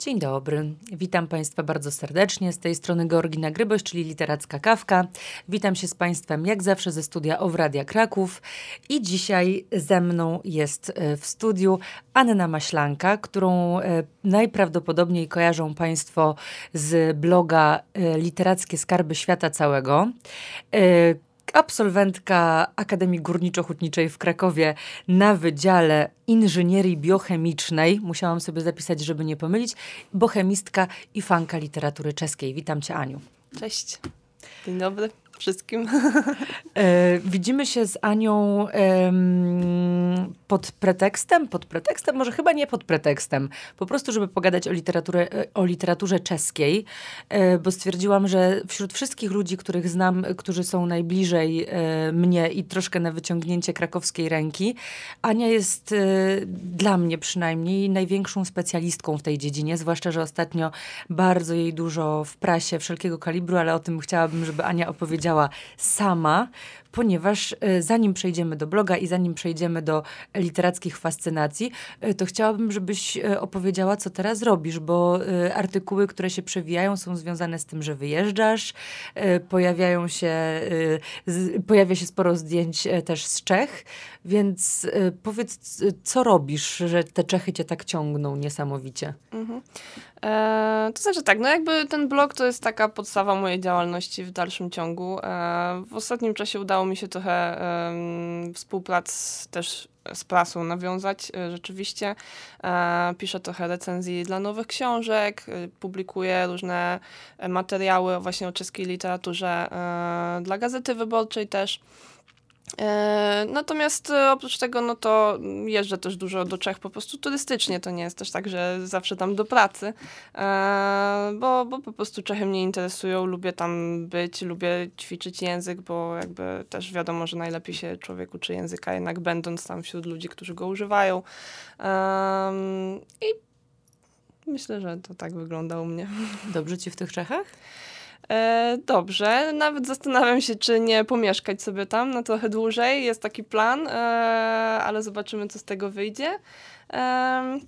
Dzień dobry. Witam Państwa bardzo serdecznie. Z tej strony Georgina Gryboś, czyli Literacka Kawka. Witam się z Państwem jak zawsze ze studia Owradia Kraków. I dzisiaj ze mną jest e, w studiu Anna Maślanka, którą e, najprawdopodobniej kojarzą Państwo z bloga e, Literackie Skarby Świata Całego absolwentka Akademii Górniczo-Hutniczej w Krakowie na Wydziale Inżynierii Biochemicznej. Musiałam sobie zapisać, żeby nie pomylić. Bochemistka i fanka literatury czeskiej. Witam cię, Aniu. Cześć. Dzień dobry wszystkim. E, widzimy się z Anią e, pod pretekstem, pod pretekstem, może chyba nie pod pretekstem, po prostu, żeby pogadać o, literaturze, o literaturze czeskiej, e, bo stwierdziłam, że wśród wszystkich ludzi, których znam, którzy są najbliżej e, mnie i troszkę na wyciągnięcie krakowskiej ręki, Ania jest e, dla mnie przynajmniej największą specjalistką w tej dziedzinie, zwłaszcza, że ostatnio bardzo jej dużo w prasie wszelkiego kalibru, ale o tym chciałabym, żeby Ania opowiedziała powiedziała sama, ponieważ e, zanim przejdziemy do bloga i zanim przejdziemy do literackich fascynacji, e, to chciałabym, żebyś e, opowiedziała, co teraz robisz, bo artykuły, które się przewijają, są związane z tym, że wyjeżdżasz, pojawiają się, pojawia się sporo zdjęć też z Czech, więc powiedz, co robisz, że te Czechy cię tak ciągną niesamowicie? Mhm. To znaczy tak, no jakby ten blog to jest taka podstawa mojej działalności w dalszym ciągu. W ostatnim czasie udało mi się trochę e, współprac też z prasą nawiązać e, rzeczywiście. E, piszę trochę recenzji dla nowych książek, e, publikuję różne materiały właśnie o czeskiej literaturze dla Gazety Wyborczej też. E, natomiast e, oprócz tego, no to jeżdżę też dużo do Czech po prostu turystycznie. To nie jest też tak, że zawsze tam do pracy, e, bo, bo po prostu Czechy mnie interesują, lubię tam być, lubię ćwiczyć język, bo jakby też wiadomo, że najlepiej się człowiek uczy języka, jednak będąc tam wśród ludzi, którzy go używają. I myślę, że to tak wygląda u mnie. Dobrze ci w tych Czechach? E, dobrze, nawet zastanawiam się, czy nie pomieszkać sobie tam na trochę dłużej. Jest taki plan, e, ale zobaczymy, co z tego wyjdzie. E,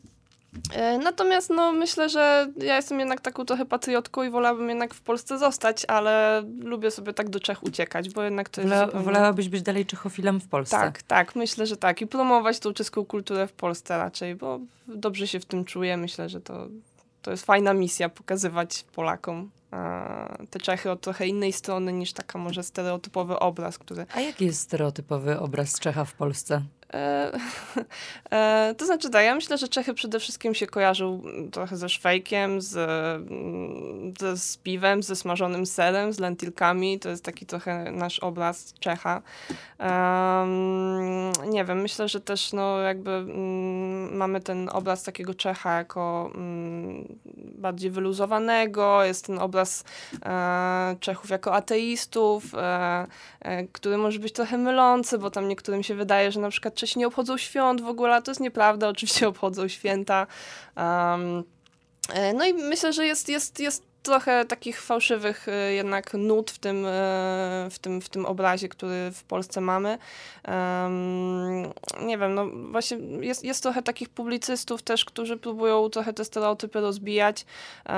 Natomiast no, myślę, że ja jestem jednak taką trochę patriotką i wolałabym jednak w Polsce zostać, ale lubię sobie tak do Czech uciekać, bo jednak to jest... Wola, zupełnie... Wolałabyś być dalej Czechofilem w Polsce? Tak, tak, myślę, że tak. I promować tą czeską kulturę w Polsce raczej, bo dobrze się w tym czuję. Myślę, że to, to jest fajna misja pokazywać Polakom te Czechy od trochę innej strony niż taka może stereotypowy obraz, który... A jaki jest stereotypowy obraz Czecha w Polsce? E, e, to znaczy tak, ja myślę, że Czechy przede wszystkim się kojarzą trochę ze szwejkiem, z, mm, z, z piwem, ze smażonym serem, z lentilkami. To jest taki trochę nasz obraz Czecha. Nie wiem, myślę, że też no jakby mm, mamy ten obraz takiego Czecha jako mm, bardziej wyluzowanego, jest ten obraz e, Czechów jako ateistów, e, e, który może być trochę mylący, bo tam niektórym się wydaje, że na przykład Czesi nie obchodzą świąt w ogóle, to jest nieprawda, oczywiście obchodzą święta. Um, no i myślę, że jest, jest, jest trochę takich fałszywych e, jednak nut w tym, e, w tym, w tym obrazie, który w Polsce mamy. Nie wiem, no właśnie jest, jest trochę takich publicystów też, którzy próbują trochę te stereotypy rozbijać. E,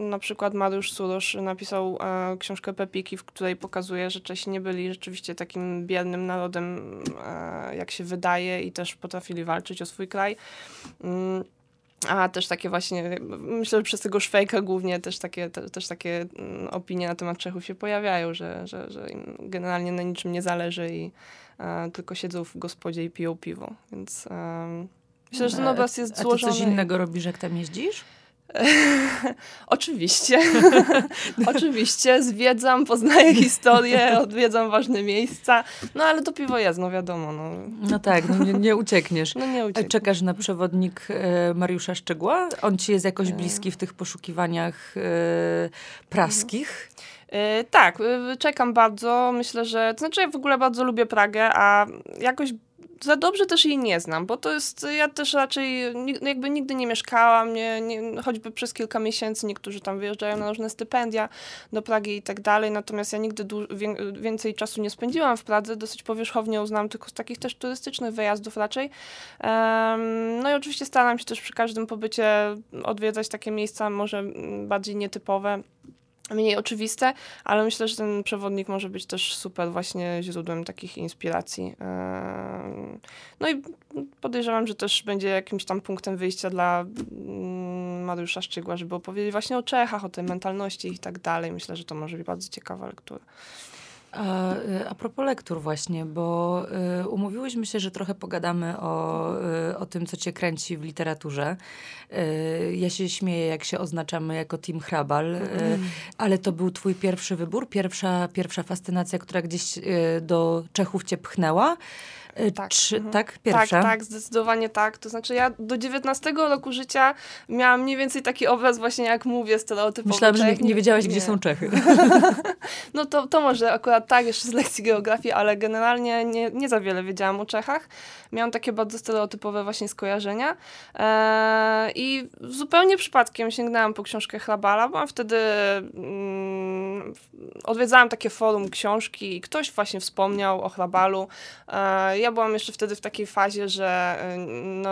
na przykład Mariusz Surosz napisał e, książkę Pepiki, w której pokazuje, że Czesi nie byli rzeczywiście takim biernym narodem, e, jak się wydaje i też potrafili walczyć o swój kraj. A też takie właśnie, myślę, że przez tego Szwejka głównie też takie, te, też takie mm, opinie na temat Czechów się pojawiają, że, że, że im generalnie na niczym nie zależy i e, tylko siedzą w gospodzie i piją piwo. Więc e, myślę, że ten obraz jest złożony. A ty coś innego robisz, jak tam jeździsz? Oczywiście. Oczywiście. Zwiedzam, poznaję historię, odwiedzam ważne miejsca. No ale to piwo jest, no wiadomo. No, no tak, no nie, nie uciekniesz. No nie uciekniesz. Czekasz na przewodnik e, Mariusza Szczegła? On ci jest jakoś e. bliski w tych poszukiwaniach e, praskich? E, tak, e, czekam bardzo. Myślę, że... To znaczy ja w ogóle bardzo lubię Pragę, a jakoś za dobrze też jej nie znam, bo to jest, ja też raczej jakby nigdy nie mieszkałam, nie, nie, choćby przez kilka miesięcy, niektórzy tam wyjeżdżają na różne stypendia do Pragi i tak dalej, natomiast ja nigdy więcej czasu nie spędziłam w Pradze, dosyć powierzchownie uznam tylko z takich też turystycznych wyjazdów raczej. Um, no i oczywiście staram się też przy każdym pobycie odwiedzać takie miejsca może bardziej nietypowe, mniej oczywiste, ale myślę, że ten przewodnik może być też super właśnie źródłem takich inspiracji. No i podejrzewam, że też będzie jakimś tam punktem wyjścia dla mm, Mariusza Szczygła, żeby opowiedzieć właśnie o Czechach, o tej mentalności i tak dalej. Myślę, że to może być bardzo ciekawa lektura. A, y, a propos lektur właśnie, bo y, umówiłyśmy się, że trochę pogadamy o, y, o tym, co cię kręci w literaturze. Y, ja się śmieję, jak się oznaczamy jako Team Hrabal, y, ale to był twój pierwszy wybór, pierwsza, pierwsza fascynacja, która gdzieś y, do Czechów cię pchnęła. Y, tak. Czy, mhm. tak? Pierwsza? Tak, tak, zdecydowanie tak. To znaczy ja do 19 roku życia miałam mniej więcej taki obraz właśnie, jak mówię, stereotypowy. Myślałam, że nie, nie wiedziałaś, nie. gdzie są Czechy. no to, to może akurat tak, jeszcze z lekcji geografii, ale generalnie nie, nie za wiele wiedziałam o Czechach. Miałam takie bardzo stereotypowe właśnie skojarzenia. Eee, I zupełnie przypadkiem sięgnęłam po książkę Hrabala, bo wtedy mm, odwiedzałam takie forum książki i ktoś właśnie wspomniał o Hrabalu. Eee, ja byłam jeszcze wtedy w takiej fazie, że y, no,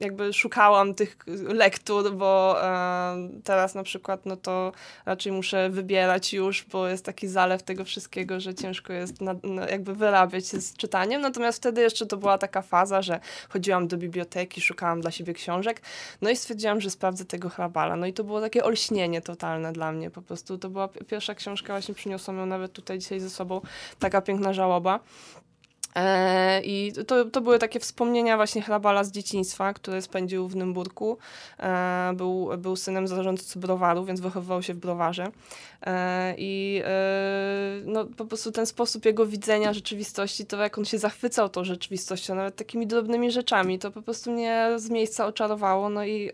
jakby szukałam tych lektur, bo e, teraz na przykład no to raczej muszę wybierać już, bo jest taki zalew tego wszystkiego, że ciężko jest na, jakby wyrabiać się z czytaniem. Natomiast wtedy jeszcze to była taka faza, że chodziłam do biblioteki, szukałam dla siebie książek, no i stwierdziłam, że sprawdzę tego hrabala. No i to było takie olśnienie totalne dla mnie po prostu. To była pierwsza książka, właśnie przyniosłam ją nawet tutaj dzisiaj ze sobą, taka piękna żałoba. E, I to, to były takie wspomnienia właśnie Hrabala z dzieciństwa, które spędził w Nymburku. E, był, był synem zarządcy browaru, więc wychowywał się w browarze. E, I no, po prostu ten sposób jego widzenia rzeczywistości, to jak on się zachwycał tą rzeczywistością, nawet takimi drobnymi rzeczami, to po prostu mnie z miejsca oczarowało. No i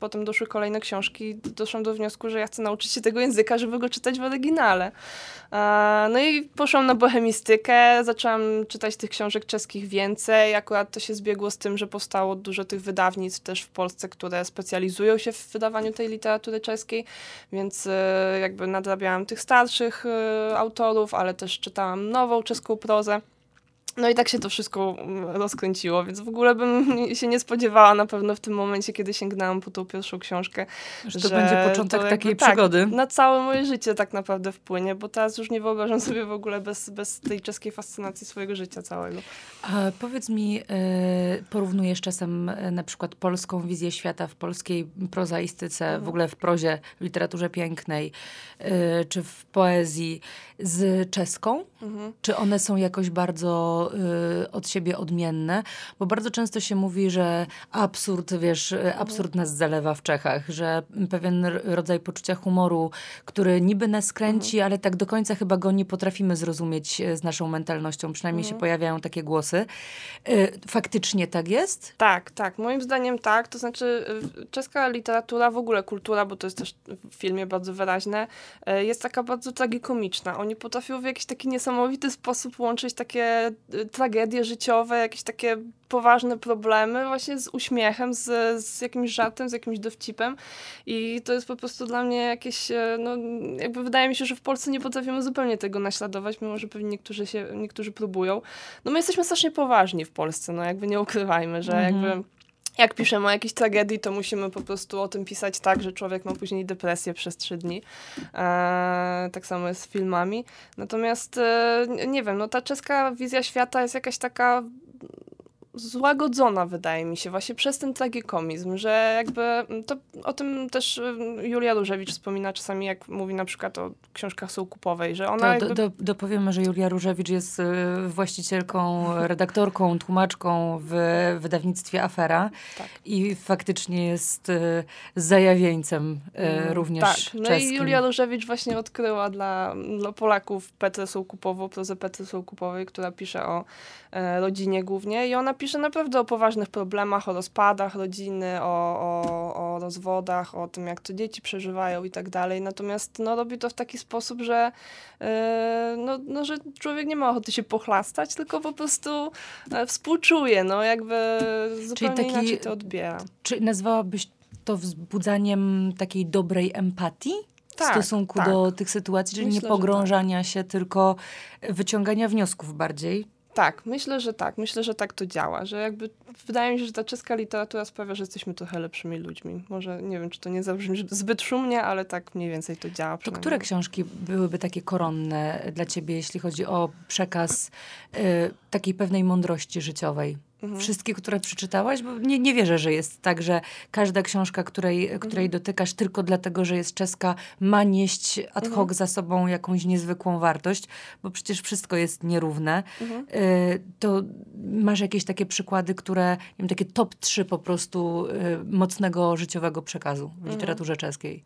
potem doszły kolejne książki. Doszłam do wniosku, że ja chcę nauczyć się tego języka, żeby go czytać w oryginale. No i poszłam na bohemistykę, zaczęłam czytać tych książek czeskich więcej. Akurat to się zbiegło z tym, że powstało dużo tych wydawnictw też w Polsce, które specjalizują się w wydawaniu tej literatury czeskiej, więc e, jakby nadrabiałam tych starszych e, autorów, ale też czytałam nową czeską prozę. No i tak się to wszystko mm, rozkręciło, więc w ogóle bym się nie spodziewała na pewno w tym momencie, kiedy sięgnęłam po tą pierwszą książkę. Że, że to będzie początek to takiej tak, przygody. Na całe moje życie tak naprawdę wpłynie, bo teraz już nie wyobrażam sobie w ogóle bez, bez tej czeskiej fascynacji swojego życia całego. A powiedz mi, e, porównujesz czasem e, na przykład polską wizję świata w polskiej prozaistyce, mhm. w ogóle w prozie, w literaturze pięknej, e, czy w poezji z czeską? Mhm. Czy one są jakoś bardzo y, od siebie odmienne? Bo bardzo często się mówi, że absurd, wiesz, y, mhm. absurd nas zalewa w Czechach, że pewien rodzaj poczucia humoru, który niby nas kręci, mhm. ale tak do końca chyba go nie potrafimy zrozumieć y, z naszą mentalnością. Przynajmniej się pojawiają takie głosy. Y, faktycznie tak jest? Tak, tak. Moim zdaniem tak. To znaczy czeska literatura, w ogóle kultura, bo to jest też w filmie bardzo wyraźne, jest taka bardzo tragikomiczna oni potrafią w jakiś taki niesamowity sposób łączyć takie tragedie życiowe, jakieś takie poważne problemy właśnie z uśmiechem, z, z jakimś żartem, z jakimś dowcipem i to jest po prostu dla mnie jakieś, e, no jakby wydaje mi się, że w Polsce nie potrafimy zupełnie tego naśladować, mimo że pewnie niektórzy się, niektórzy próbują. No my jesteśmy strasznie poważni w Polsce, no jakby nie ukrywajmy, że mhm. jakby jak piszemy o jakiejś tragedii, to musimy po prostu o tym pisać tak, że człowiek ma później depresję przez trzy dni. E, tak samo jest z filmami. Natomiast, e, nie wiem, no ta czeska wizja świata jest jakaś taka złagodzona, wydaje mi się, właśnie przez ten tragikomizm, że jakby mm, to o tym też mm, Julia Różewicz wspomina czasami, jak mówi na przykład o książkach Sołkupowej, że ona to, jakby... do, dopowiemy, że Julia Różewicz jest y, właścicielką, redaktorką, tłumaczką w wydawnictwie Afera tak. i faktycznie jest y, zajawieńcem y, mm, również Tak, no czeskim. i Julia Różewicz właśnie odkryła dla, dla Polaków Petrę Sołkupową, prozę Petry Sołkupowej, która pisze o e, rodzinie głównie i ona pisze pisze naprawdę o poważnych problemach, o rozpadach rodziny, o, o, o rozwodach, o tym, jak to dzieci przeżywają i tak dalej. Natomiast no, robi to w taki sposób, że, yy, no, no, że człowiek nie ma ochoty się pochlastać, tylko po prostu e, współczuje, no jakby zupełnie taki, inaczej to odbiera. Czy nazwałabyś to wzbudzaniem takiej dobrej empatii? tak, w stosunku tak. do tych sytuacji, czyli Myślę, nie pogrążania tak. się, tylko wyciągania wniosków bardziej. Tak, myślę, że tak. Myślę, że tak to działa, że jakby wydaje mi się, że ta czeska literatura sprawia, że jesteśmy trochę lepszymi ludźmi. Może nie wiem, czy to nie zabrzmi zbyt szumnie, ale tak mniej więcej to działa. To które książki byłyby takie koronne dla ciebie, jeśli chodzi o przekaz y, takiej pewnej mądrości życiowej? Mhm. Wszystkie, które przeczytałaś? Bo nie, nie wierzę, że jest tak, że każda książka, której, mhm. której dotykasz tylko dlatego, że jest czeska, ma nieść ad hoc mhm. za sobą jakąś niezwykłą wartość, bo przecież wszystko jest nierówne. Mhm. Y, to masz jakieś takie przykłady, które, nie wiem, takie top 3 po prostu y, mocnego życiowego przekazu w mhm. literaturze czeskiej?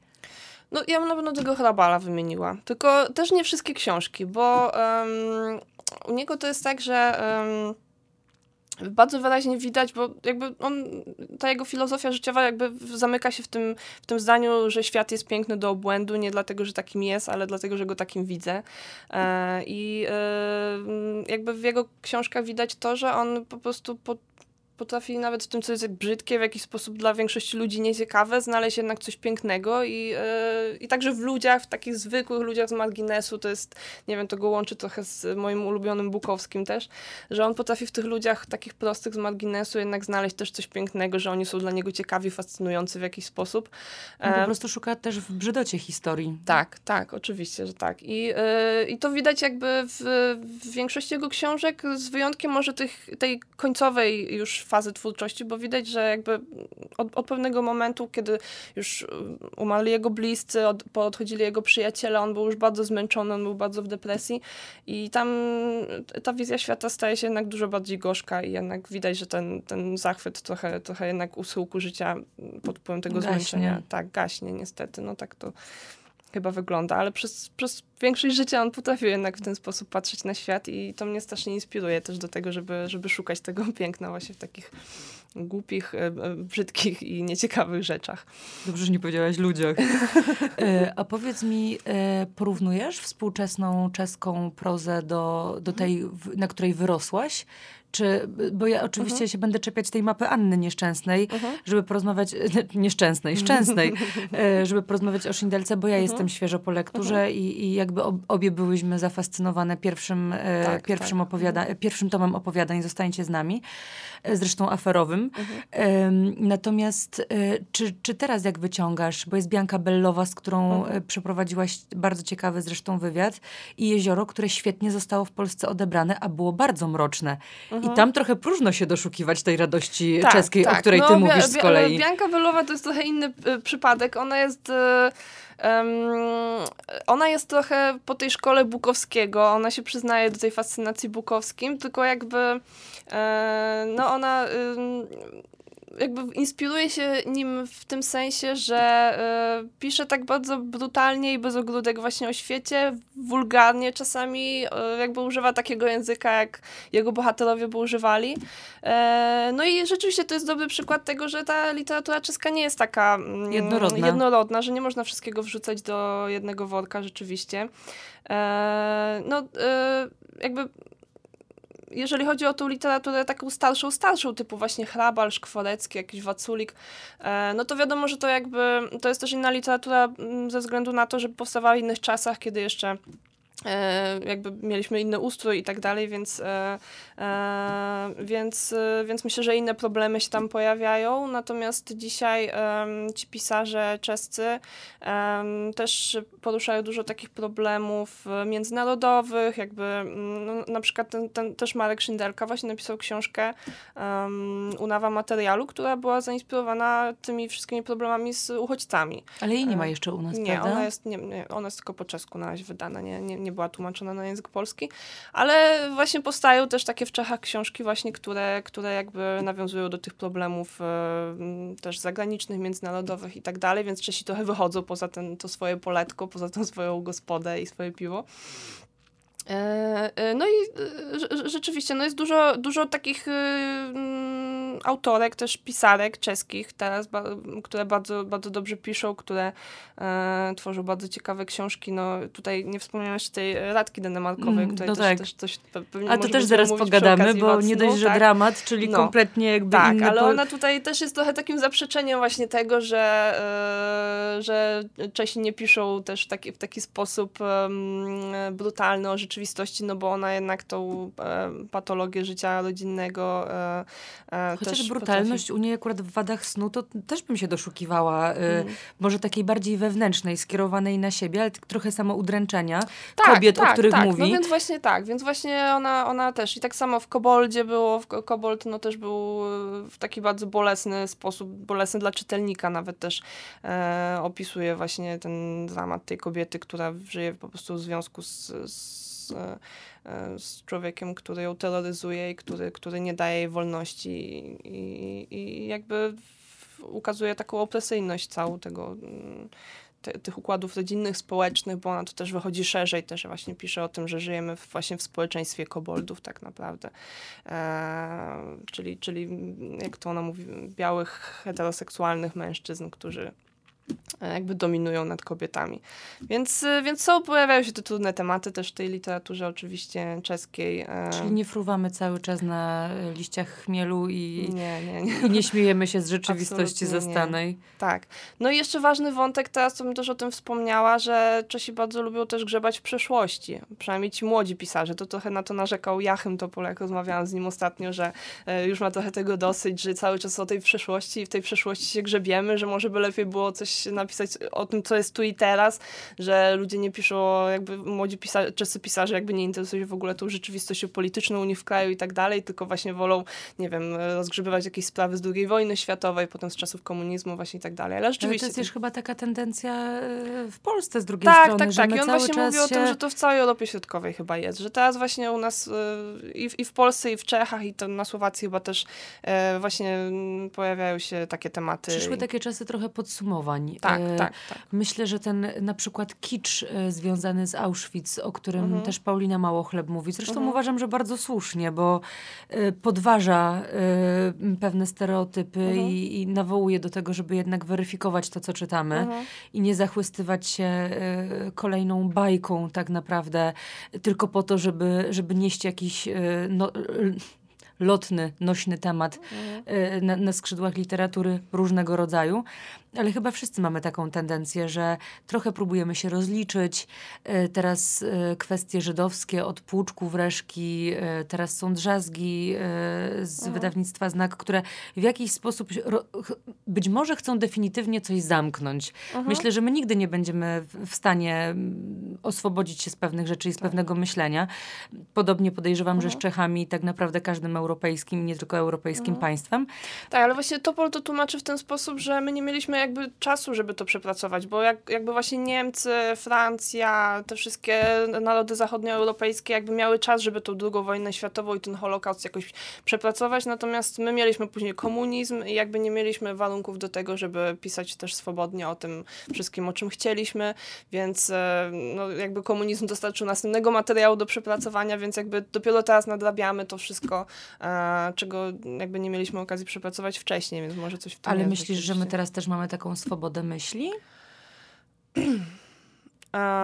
No ja bym na pewno tego Hrabala wymieniła. Tylko też nie wszystkie książki, bo um, u niego to jest tak, że... Um, bardzo wyraźnie widać, bo jakby on, ta jego filozofia życiowa jakby zamyka się w tym, w tym zdaniu, że świat jest piękny do obłędu, nie dlatego, że takim jest, ale dlatego, że go takim widzę. E, I e, jakby w jego książkach widać to, że on po prostu po, potrafi nawet w tym, co jest brzydkie, w jakiś sposób dla większości ludzi nieciekawe, znaleźć jednak coś pięknego i, yy, i także w ludziach, w takich zwykłych ludziach z marginesu, to jest, nie wiem, to go łączy trochę z moim ulubionym Bukowskim też, że on potrafi w tych ludziach takich prostych z marginesu jednak znaleźć też coś pięknego, że oni są dla niego ciekawi, fascynujący w jakiś sposób. On po prostu szuka też w brzydocie historii. Tak, tak, oczywiście, że tak. I, yy, i to widać jakby w, w większości jego książek, z wyjątkiem może tych, tej końcowej już fazy twórczości, bo widać, że jakby od, od pewnego momentu, kiedy już umarli jego bliscy, od, odchodzili jego przyjaciele, on był już bardzo zmęczony, on był bardzo w depresji i tam ta wizja świata staje się jednak dużo bardziej gorzka i jednak widać, że ten, ten zachwyt trochę, trochę jednak u życia pod wpływem tego gaśnie. zmęczenia. Tak, gaśnie niestety, no tak to chyba wygląda, ale przez, przez większość życia on potrafił jednak w ten sposób patrzeć na świat i to mnie strasznie inspiruje też do tego, żeby, żeby szukać tego piękna właśnie w takich głupich, e, e, brzydkich i nieciekawych rzeczach. Dobrze, że nie powiedziałaś ludziach. E, a powiedz mi, porównujesz współczesną czeską prozę do, do tej, na której wyrosłaś? Czy, bo ja oczywiście mhm. się będę czepiać tej mapy Anny Nieszczęsnej, mhm. żeby porozmawiać, nieszczęsnej, szczęsnej, żeby porozmawiać o Szyndelce, bo ja mhm. jestem świeżo po lekturze mhm. i, i jakby obie byłyśmy zafascynowane pierwszym, tak, pierwszym, tak. Opowiada pierwszym tomem opowiadań Zostańcie z nami, zresztą aferowym. Mhm. Natomiast czy, czy teraz jak wyciągasz, bo jest Bianka Bellowa, z którą mhm. przeprowadziłaś bardzo ciekawy zresztą wywiad i Jezioro, które świetnie zostało w Polsce odebrane, a było bardzo mroczne. I mhm. tam trochę próżno się doszukiwać tej radości tak, czeskiej, tak. o której no, ty mówisz z kolei. Bianka Wylowa to jest trochę inny y, przypadek. Ona jest... Y, Um, ona jest trochę po tej szkole Bukowskiego, ona się przyznaje do tej fascynacji Bukowskim, tylko jakby e, no ona jakby inspiruje się nim w tym sensie, że y, pisze tak bardzo brutalnie i bez ogródek właśnie o świecie, wulgarnie czasami, y, jakby używa takiego języka, jak jego bohaterowie by używali. Y, no i rzeczywiście to jest dobry przykład tego, że ta literatura czeska nie jest taka mm, jednorodna, jednorodna że nie można wszystkiego wrzucać do jednego worka rzeczywiście. no, jakby jeżeli chodzi o tą literaturę taką starszą, starszą, typu właśnie Hrabal, Szkworecki, jakiś Waculik, e, no to wiadomo, że to jakby, to jest też inna literatura mm, ze względu na to, że powstawała w innych czasach, kiedy jeszcze jakby mieliśmy inny ustrój i tak dalej, więc, e, e, więc, więc myślę, że inne problemy się tam pojawiają. Natomiast dzisiaj ci pisarze czescy też poruszają dużo takich problemów międzynarodowych, jakby mm, no, na przykład ten, ten, też Marek Szyndelka właśnie napisał książkę Unawa Materialu, która była zainspirowana tymi wszystkimi problemami z uchodźcami. Ale jej nie ma jeszcze u nas, Nie, prawda? ona jest, nie, nie, ona jest tylko po czesku na razie wydana, nie, nie, nie nie była tłumaczona na język polski, ale właśnie powstają też takie w Czechach książki właśnie, które, które jakby nawiązują do tych problemów e, też zagranicznych, międzynarodowych i tak dalej, więc Czesi trochę wychodzą poza ten, to swoje poletko, poza tą swoją gospodę i swoje piwo. E, e, no i rzeczywiście, no jest dużo, dużo takich autorek, też pisarek czeskich teraz, ba, które bardzo, bardzo dobrze piszą, które e, tworzą bardzo ciekawe książki. No tutaj nie wspomniałam jeszcze tej Radki Denemarkowej, Mm, której no też, tak. też coś pe- A pewnie to też zaraz pogadamy, bo nie dość, że tak. dramat, czyli No. kompletnie jakby Tak, inny... ale ona tutaj też jest trochę takim zaprzeczeniem właśnie tego, że, e, że Czesi nie piszą też taki, w taki sposób em, brutalny o rzeczywistości, no bo ona jednak tą e, patologię życia rodzinnego e, e, Chociaż brutalność u niej akurat w wadach snu, to też bym się doszukiwała. y, Mhm. Może takiej bardziej wewnętrznej, skierowanej na siebie, ale trochę samoudręczenia Tak, kobiet, tak, o których tak. mówi. No więc właśnie tak, więc właśnie ona, ona też. I tak samo w Koboldzie było, w Ko- Kobold no też był w taki bardzo bolesny sposób, bolesny dla czytelnika nawet też e, opisuje właśnie ten dramat tej kobiety, która żyje po prostu w związku z, z, e, z człowiekiem, który ją terroryzuje i który, który nie daje jej wolności i, i, jakby ukazuje taką opresyjność całą tego mm, te, tych układów rodzinnych, społecznych, bo ona to też wychodzi szerzej, też właśnie pisze o tym, że żyjemy w, właśnie w społeczeństwie koboldów tak naprawdę. E, czyli, czyli jak to ona mówi, białych, heteroseksualnych mężczyzn, którzy jakby dominują nad kobietami. Więc, e, więc są, pojawiają się te trudne tematy też w tej literaturze oczywiście czeskiej. e, Czyli nie fruwamy cały czas na liściach chmielu i nie, nie, nie. i nie śmiejemy się z rzeczywistości Absolutnie nie. zastanej. Tak. No i jeszcze ważny wątek, teraz to bym też o tym wspomniała, że Czesi bardzo lubią też grzebać w przeszłości. Przynajmniej ci młodzi pisarze. To trochę na to narzekał Jachym Topol, jak rozmawiałam z nim ostatnio, że e, już ma trochę tego dosyć, że cały czas o tej przeszłości i w tej przeszłości się grzebiemy, że może by lepiej było coś napisać o tym, co jest tu i teraz, że ludzie nie piszą, jakby młodzi pisarze, czescy pisarze jakby nie interesują się w ogóle tą rzeczywistością polityczną u nich w kraju i tak dalej, tylko właśnie wolą, nie wiem, rozgrzebywać jakieś sprawy z II wojny światowej, potem z czasów komunizmu właśnie i tak dalej. Ale Ale rzeczywiście... to jest też chyba taka tendencja y, w Polsce z drugiej tak, strony, tak, że tak. my I on właśnie mówi o się... tym, że to w całej Europie Środkowej chyba jest, że teraz właśnie u nas y, i, w, i w Polsce, i w Czechach, i to na Słowacji chyba też e, właśnie mm, pojawiają się takie tematy. Przyszły takie czasy trochę podsumowań. Tak, E, tak, tak. Myślę, że ten na przykład kicz e, związany z Auschwitz, o którym Mhm. też Paulina Małochleb mówi, zresztą Mhm. uważam, że bardzo słusznie, bo e, podważa e, pewne stereotypy Mhm. i, i nawołuje do tego, żeby jednak weryfikować to, co czytamy Mhm. i nie zachłystywać się e, kolejną bajką tak naprawdę, tylko po to, żeby, żeby nieść jakiś e, no, lotny, nośny temat Mhm. na, na skrzydłach literatury różnego rodzaju, ale chyba wszyscy mamy taką tendencję, że trochę próbujemy się rozliczyć. E, Teraz e, kwestie żydowskie od Płuczków, Reszki, e, teraz są drzazgi z Mhm. wydawnictwa Znak, które w jakiś sposób być może chcą definitywnie coś zamknąć. Mhm. Myślę, że my nigdy nie będziemy w, stanie mm, oswobodzić się z pewnych rzeczy i z pewnego myślenia. Podobnie podejrzewam, że z Mhm. Czechami tak naprawdę każdym europejskim, nie tylko europejskim Mhm. państwem. Tak, ale właśnie Topol to tłumaczy w ten sposób, że my nie mieliśmy jakby czasu, żeby to przepracować, bo jak, jakby właśnie Niemcy, Francja, te wszystkie narody zachodnioeuropejskie jakby miały czas, żeby tą drugą wojnę światową i ten Holokaust jakoś przepracować, natomiast my mieliśmy później komunizm i jakby nie mieliśmy warunków do tego, żeby pisać też swobodnie o tym wszystkim, o czym chcieliśmy, więc e, no, jakby komunizm dostarczył następnego materiału do przepracowania, więc jakby dopiero teraz nadrabiamy to wszystko, e, czego jakby nie mieliśmy okazji przepracować wcześniej, więc może coś w tym Ale myślisz, że my teraz też mamy taką swobodę myśli?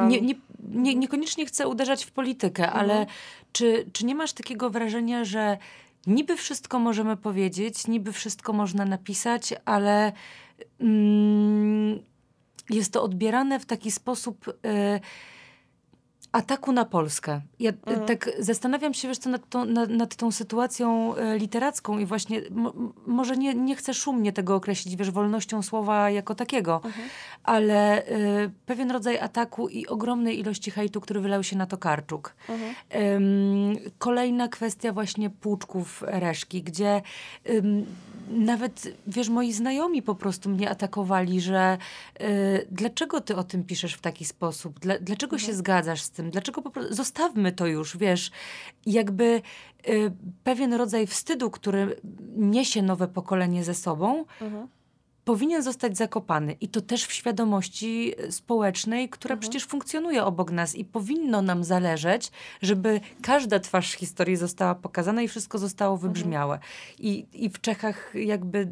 Nie, nie, nie, niekoniecznie chcę uderzać w politykę, ale Mhm. czy, czy nie masz takiego wrażenia, że niby wszystko możemy powiedzieć, niby wszystko można napisać, ale mm, jest to odbierane w taki sposób. y, ataku na Polskę. Ja Mhm. tak zastanawiam się, wiesz co, nad tą, nad, nad tą sytuacją y, literacką i właśnie, może nie, nie chcę szumnie tego określić, wiesz, wolnością słowa jako takiego, Mhm. ale y, pewien rodzaj ataku i ogromnej ilości hejtu, który wylał się na Tokarczuk. Mhm. Ym, kolejna kwestia właśnie płuczków Reszki, gdzie ym, nawet, wiesz, moi znajomi po prostu mnie atakowali, że y, dlaczego ty o tym piszesz w taki sposób? Dla, dlaczego się zgadzasz z tym? Dlaczego po prostu... Zostawmy to już, wiesz. Jakby y, pewien rodzaj wstydu, który niesie nowe pokolenie ze sobą, Mhm. Powinien zostać zakopany. I to też w świadomości społecznej, która mhm. przecież funkcjonuje obok nas i powinno nam zależeć, żeby każda twarz historii została pokazana i wszystko zostało mhm. wybrzmiałe. Mhm. I, I w Czechach jakby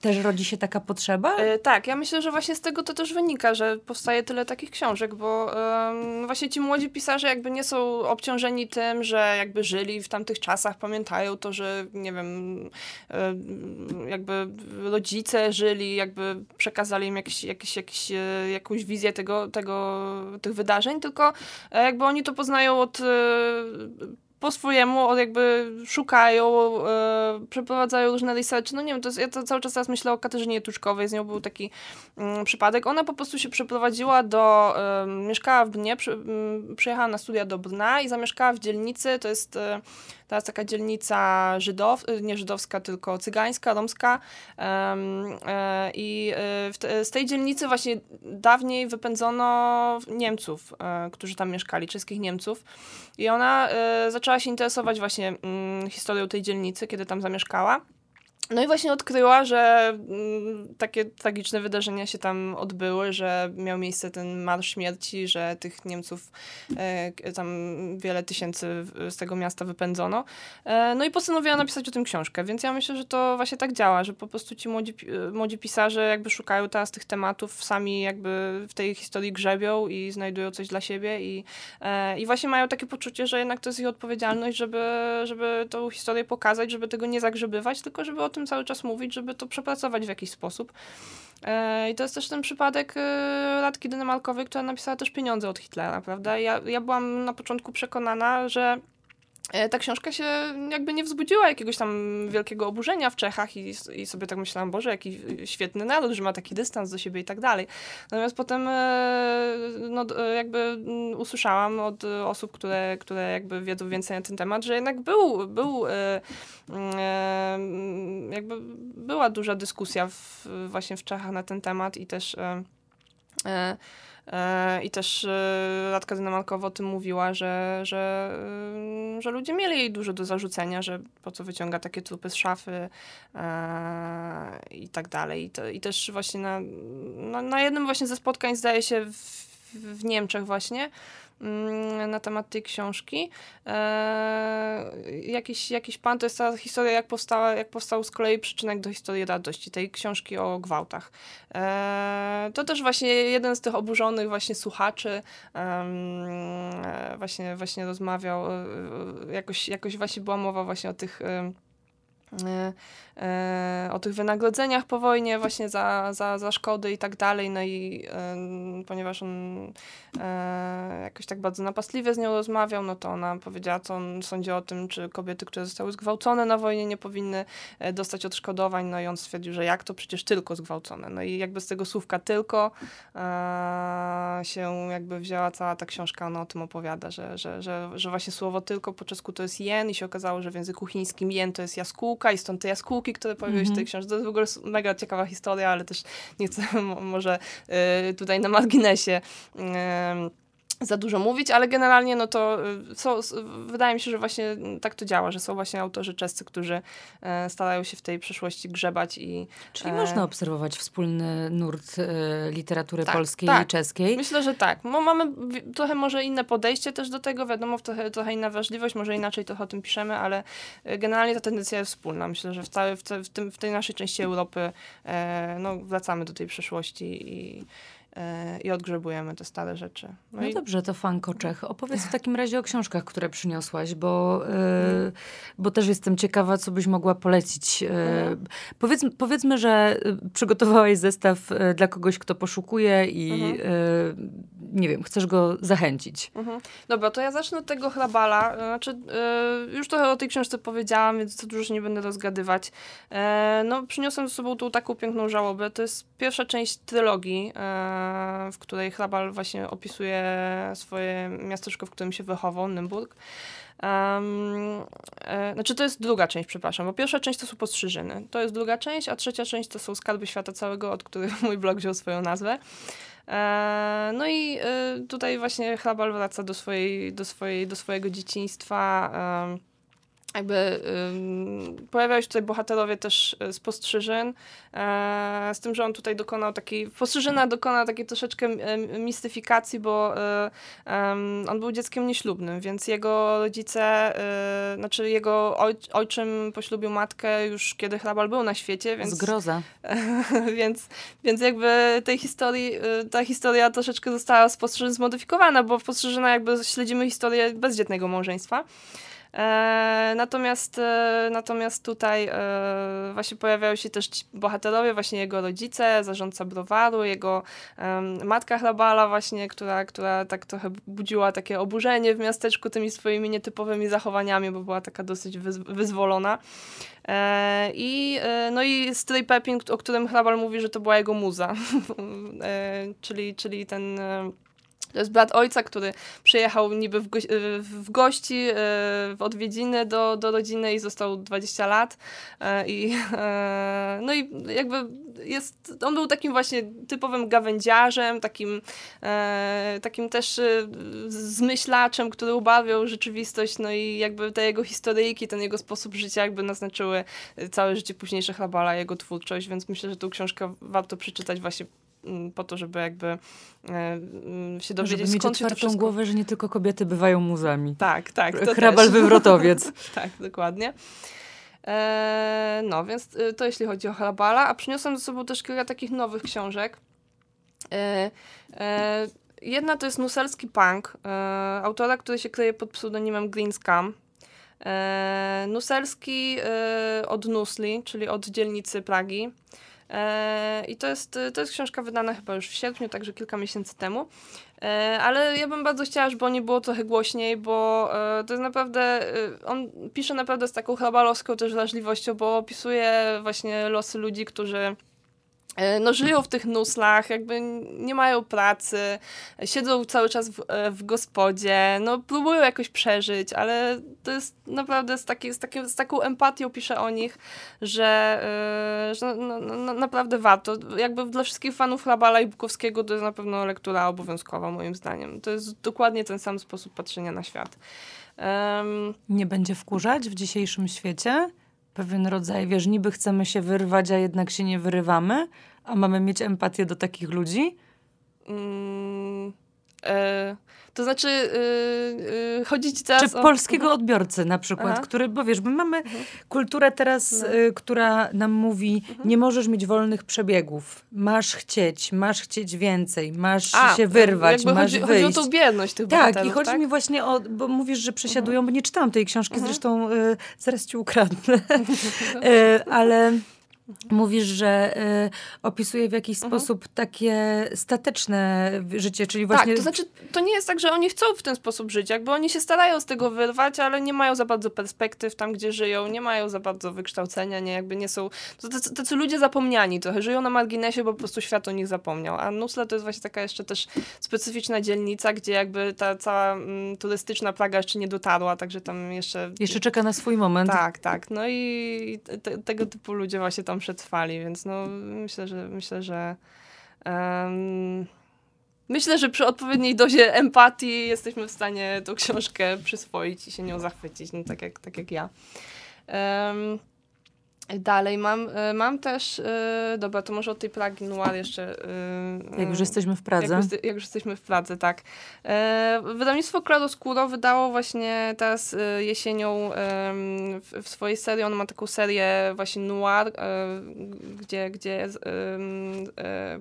też rodzi się taka potrzeba? E, tak, ja myślę, że właśnie z tego to też wynika, że powstaje tyle takich książek, bo e, właśnie ci młodzi pisarze jakby nie są obciążeni tym, że jakby żyli w tamtych czasach, pamiętają to, że nie wiem, e, jakby rodzice żyli, jakby przekazali im jakiś, jakiś, jakiś, e, jakąś wizję tego, tego, tych wydarzeń, tylko e, jakby oni to poznają od e, po swojemu jakby szukają, e, przeprowadzają różne research. No nie wiem, to jest, ja to cały czas teraz myślę o Katarzynie Tuczkowej, z nią był taki mm, przypadek. Ona po prostu się przeprowadziła do, e, mieszkała w Brnie, przy, przyjechała na studia do Brna i zamieszkała w dzielnicy, to jest e, teraz taka dzielnica żydow, nie żydowska, tylko cygańska, romska e, i e, z tej dzielnicy właśnie dawniej wypędzono Niemców, e, którzy tam mieszkali, czeskich Niemców i ona zaczęła się interesować właśnie mm, historią tej dzielnicy, kiedy tam zamieszkała. No i właśnie odkryła, że mm, takie tragiczne wydarzenia się tam odbyły, że miał miejsce ten marsz śmierci, że tych Niemców e, tam wiele tysięcy z tego miasta wypędzono. E, no i postanowiła napisać o tym książkę, więc ja myślę, że to właśnie tak działa, że po prostu ci młodzi, młodzi pisarze jakby szukają teraz tych tematów, sami jakby w tej historii grzebią i znajdują coś dla siebie i, e, i właśnie mają takie poczucie, że jednak to jest ich odpowiedzialność, żeby, żeby tą historię pokazać, żeby tego nie zagrzebywać, tylko żeby o tym cały czas mówić, żeby to przepracować w jakiś sposób. E, I to jest też ten przypadek e, Radki Dynemarkowej, która napisała też pieniądze od Hitlera, prawda? Ja, ja byłam na początku przekonana, że ta książka się jakby nie wzbudziła jakiegoś tam wielkiego oburzenia w Czechach i, i sobie tak myślałam, Boże, jaki świetny naród, że ma taki dystans do siebie i tak dalej. Natomiast potem e, no, e, jakby mm, usłyszałam od osób, które, które jakby wiedzą więcej na ten temat, że jednak był, był mm, jakby była duża dyskusja w, właśnie w Czechach na ten temat i też E, I też e, Radka Dynamarkowa o tym mówiła, że, że, e, że ludzie mieli jej dużo do zarzucenia, że po co wyciąga takie trupy z szafy i tak dalej. I, to, i też właśnie na, na, na jednym właśnie ze spotkań zdaje się w, w Niemczech właśnie na temat tej książki. E, jakiś, jakiś pan, to jest ta historia, jak, powstała, jak powstał z kolei przyczynek do historii radości, tej książki o gwałtach. E, to też właśnie jeden z tych oburzonych właśnie słuchaczy e, właśnie, właśnie rozmawiał, jakoś, jakoś właśnie była mowa właśnie o tych o tych wynagrodzeniach po wojnie właśnie za, za, za szkody i tak dalej, no i ponieważ on e, jakoś tak bardzo napastliwie z nią rozmawiał, no to ona powiedziała, co on sądzi o tym, czy kobiety, które zostały zgwałcone na wojnie nie powinny e, dostać odszkodowań, no i on stwierdził, że jak to przecież tylko zgwałcone, no i jakby z tego słówka tylko się jakby wzięła cała ta książka, ona o tym opowiada, że, że, że, że właśnie słowo tylko po czesku to jest jen i się okazało, że w języku chińskim jen to jest jaskółka i stąd te jaskółki które pojawiły się w tej mhm. książce. To jest w ogóle mega ciekawa historia, ale też nie chcę może y, tutaj na marginesie za dużo mówić, ale generalnie no to y, są, wydaje mi się, że właśnie tak to działa, że są właśnie autorzy czescy, którzy e, starają się w tej przeszłości grzebać i... Czyli e... można obserwować wspólny nurt e, literatury tak, polskiej tak. i czeskiej? Myślę, że tak. Mamy trochę może inne podejście też do tego, wiadomo, trochę, trochę inna wrażliwość, może inaczej trochę o tym piszemy, ale e, generalnie ta tendencja jest wspólna. Myślę, że w, całej, w, te, w, tym, w tej naszej części Europy e, no, wracamy do tej przeszłości i i odgrzebujemy te stare rzeczy. No, no i... dobrze, to Fanko Czech. Opowiedz w takim razie o książkach, które przyniosłaś, bo, yy, bo też jestem ciekawa, co byś mogła polecić. Yy, powiedz, powiedzmy, że przygotowałaś zestaw dla kogoś, kto poszukuje i mhm. yy, nie wiem, chcesz go zachęcić. Mhm. Dobra, to ja zacznę od tego chrabala. Znaczy, już trochę o tej książce powiedziałam, więc to dużo się nie będę rozgadywać. no, przyniosłem ze sobą tą taką piękną żałobę. To jest pierwsza część trylogii w której Hrabal właśnie opisuje swoje miasteczko, w którym się wychował, Nymburk. Um, e, znaczy to jest druga część, przepraszam, bo pierwsza część to są postrzyżyny. To jest druga część, a trzecia część to są skarby świata całego, od których mój blog wziął swoją nazwę. E, no i e, tutaj właśnie Hrabal wraca do, swojej, do, swojej, do swojego dzieciństwa. Jakby pojawiają się tutaj bohaterowie też e, z Postrzyżyn, e, z tym, że on tutaj dokonał takiej, Postrzyżyna dokonał takiej troszeczkę mistyfikacji, bo e, on był dzieckiem nieślubnym, więc jego rodzice, e, znaczy jego oj, ojczym poślubił matkę już kiedy hrabal był na świecie, więc... Zgroza. więc, więc jakby tej historii, ta historia troszeczkę została z Postrzyżyn zmodyfikowana, bo w Postrzyżyna jakby śledzimy historię bezdzietnego małżeństwa. E, natomiast, e, natomiast tutaj e, właśnie pojawiają się też bohaterowie, właśnie jego rodzice, zarządca browaru, jego matka hrabala właśnie, która, która tak trochę budziła takie oburzenie w miasteczku tymi swoimi nietypowymi zachowaniami, bo była taka dosyć wyzwolona. I, no i Stray Pepin, o którym hrabal mówi, że to była jego muza, czyli, czyli ten to jest brat ojca, który przyjechał niby w, go w gości, e, w odwiedziny do, do rodziny i został 20 lat. E, I, e, no i jakby jest, on był takim właśnie typowym gawędziarzem, takim, takim też zmyślaczem, który ubawiał rzeczywistość, no i jakby te jego historyjki, ten jego sposób życia jakby naznaczyły całe życie późniejsze Hrabala, jego twórczość, więc myślę, że tą książkę warto przeczytać właśnie po to, żeby jakby e, mm, się dowiedzieć, żeby mieć skąd otwartą wszystko... głowę, że nie tylko kobiety bywają muzami. Tak, tak. Hrabal wywrotowiec. tak, dokładnie. E, no, więc y, to jeśli chodzi o Hrabala, a przyniosłam ze sobą też kilka takich nowych książek. E, jedna to jest Nuselski Punk, autora, który się kryje pod pseudonimem Green Scam. Nuselski od Nusli, czyli od dzielnicy Pragi. E, I to jest, to jest książka wydana chyba już w sierpniu, także kilka miesięcy temu. E, ale ja bym bardzo chciała, żeby o niej było trochę głośniej, bo e, to jest naprawdę, on pisze naprawdę z taką chrabalowską też wrażliwością, bo opisuje właśnie losy ludzi, którzy no, żyją w tych nuslach, jakby nie mają pracy, siedzą cały czas w, e, w gospodzie, no próbują jakoś przeżyć, ale to jest naprawdę z, taki, z, taki, z taką empatią piszę o nich, że, yy, że no, no, naprawdę warto. Jakby dla wszystkich fanów Hrabala i Bukowskiego to jest na pewno lektura obowiązkowa moim zdaniem. To jest dokładnie ten sam sposób patrzenia na świat. Um, nie będzie wkurzać w dzisiejszym świecie? Pewien rodzaj, wiesz, niby chcemy się wyrwać, a jednak się nie wyrywamy, a mamy mieć empatię do takich ludzi? Mm, e, to znaczy, yy, yy, chodzić teraz Czy o... polskiego mhm. odbiorcy na przykład, Aha. który, bo wiesz, my mamy mhm. kulturę teraz, no. y, która nam mówi, mhm. nie możesz mieć wolnych przebiegów, masz chcieć, masz chcieć więcej, masz A, się wyrwać, masz chodzi, wyjść. Chodzi o tą biedność tych Tak, i chodzi tak? mi właśnie o, bo mówisz, że przesiadują, mhm. bo nie czytałam tej książki, mhm. zresztą y, zaraz ci ukradnę, y, ale... Mówisz, że y, opisuje w jakiś mhm. sposób takie stateczne życie, czyli tak, właśnie... Tak, to znaczy, to nie jest tak, że oni chcą w ten sposób żyć, jakby oni się starają z tego wyrwać, ale nie mają za bardzo perspektyw tam, gdzie żyją, nie mają za bardzo wykształcenia, nie, jakby nie są... To tacy, tacy ludzie zapomniani trochę, żyją na marginesie, bo po prostu świat o nich zapomniał, a Nusle to jest właśnie taka jeszcze też specyficzna dzielnica, gdzie jakby ta cała mm, turystyczna Praga jeszcze nie dotarła, także tam jeszcze... Jeszcze czeka na swój moment. Tak, tak, no i te, tego typu ludzie właśnie tam przetrwali, więc no myślę, że myślę, że um, myślę, że przy odpowiedniej dozie empatii jesteśmy w stanie tą książkę przyswoić i się nią zachwycić, no tak jak, tak jak ja. Um, Dalej mam, y, mam też, y, dobra, to może od tej Pragi Noir jeszcze. Y, jak już jesteśmy w Pradze. Jak, już, jak już jesteśmy w Pradze, tak. Wydawnictwo Claroscuro wydało właśnie teraz jesienią w, swojej serii, on ma taką serię właśnie noir, gdzie, gdzie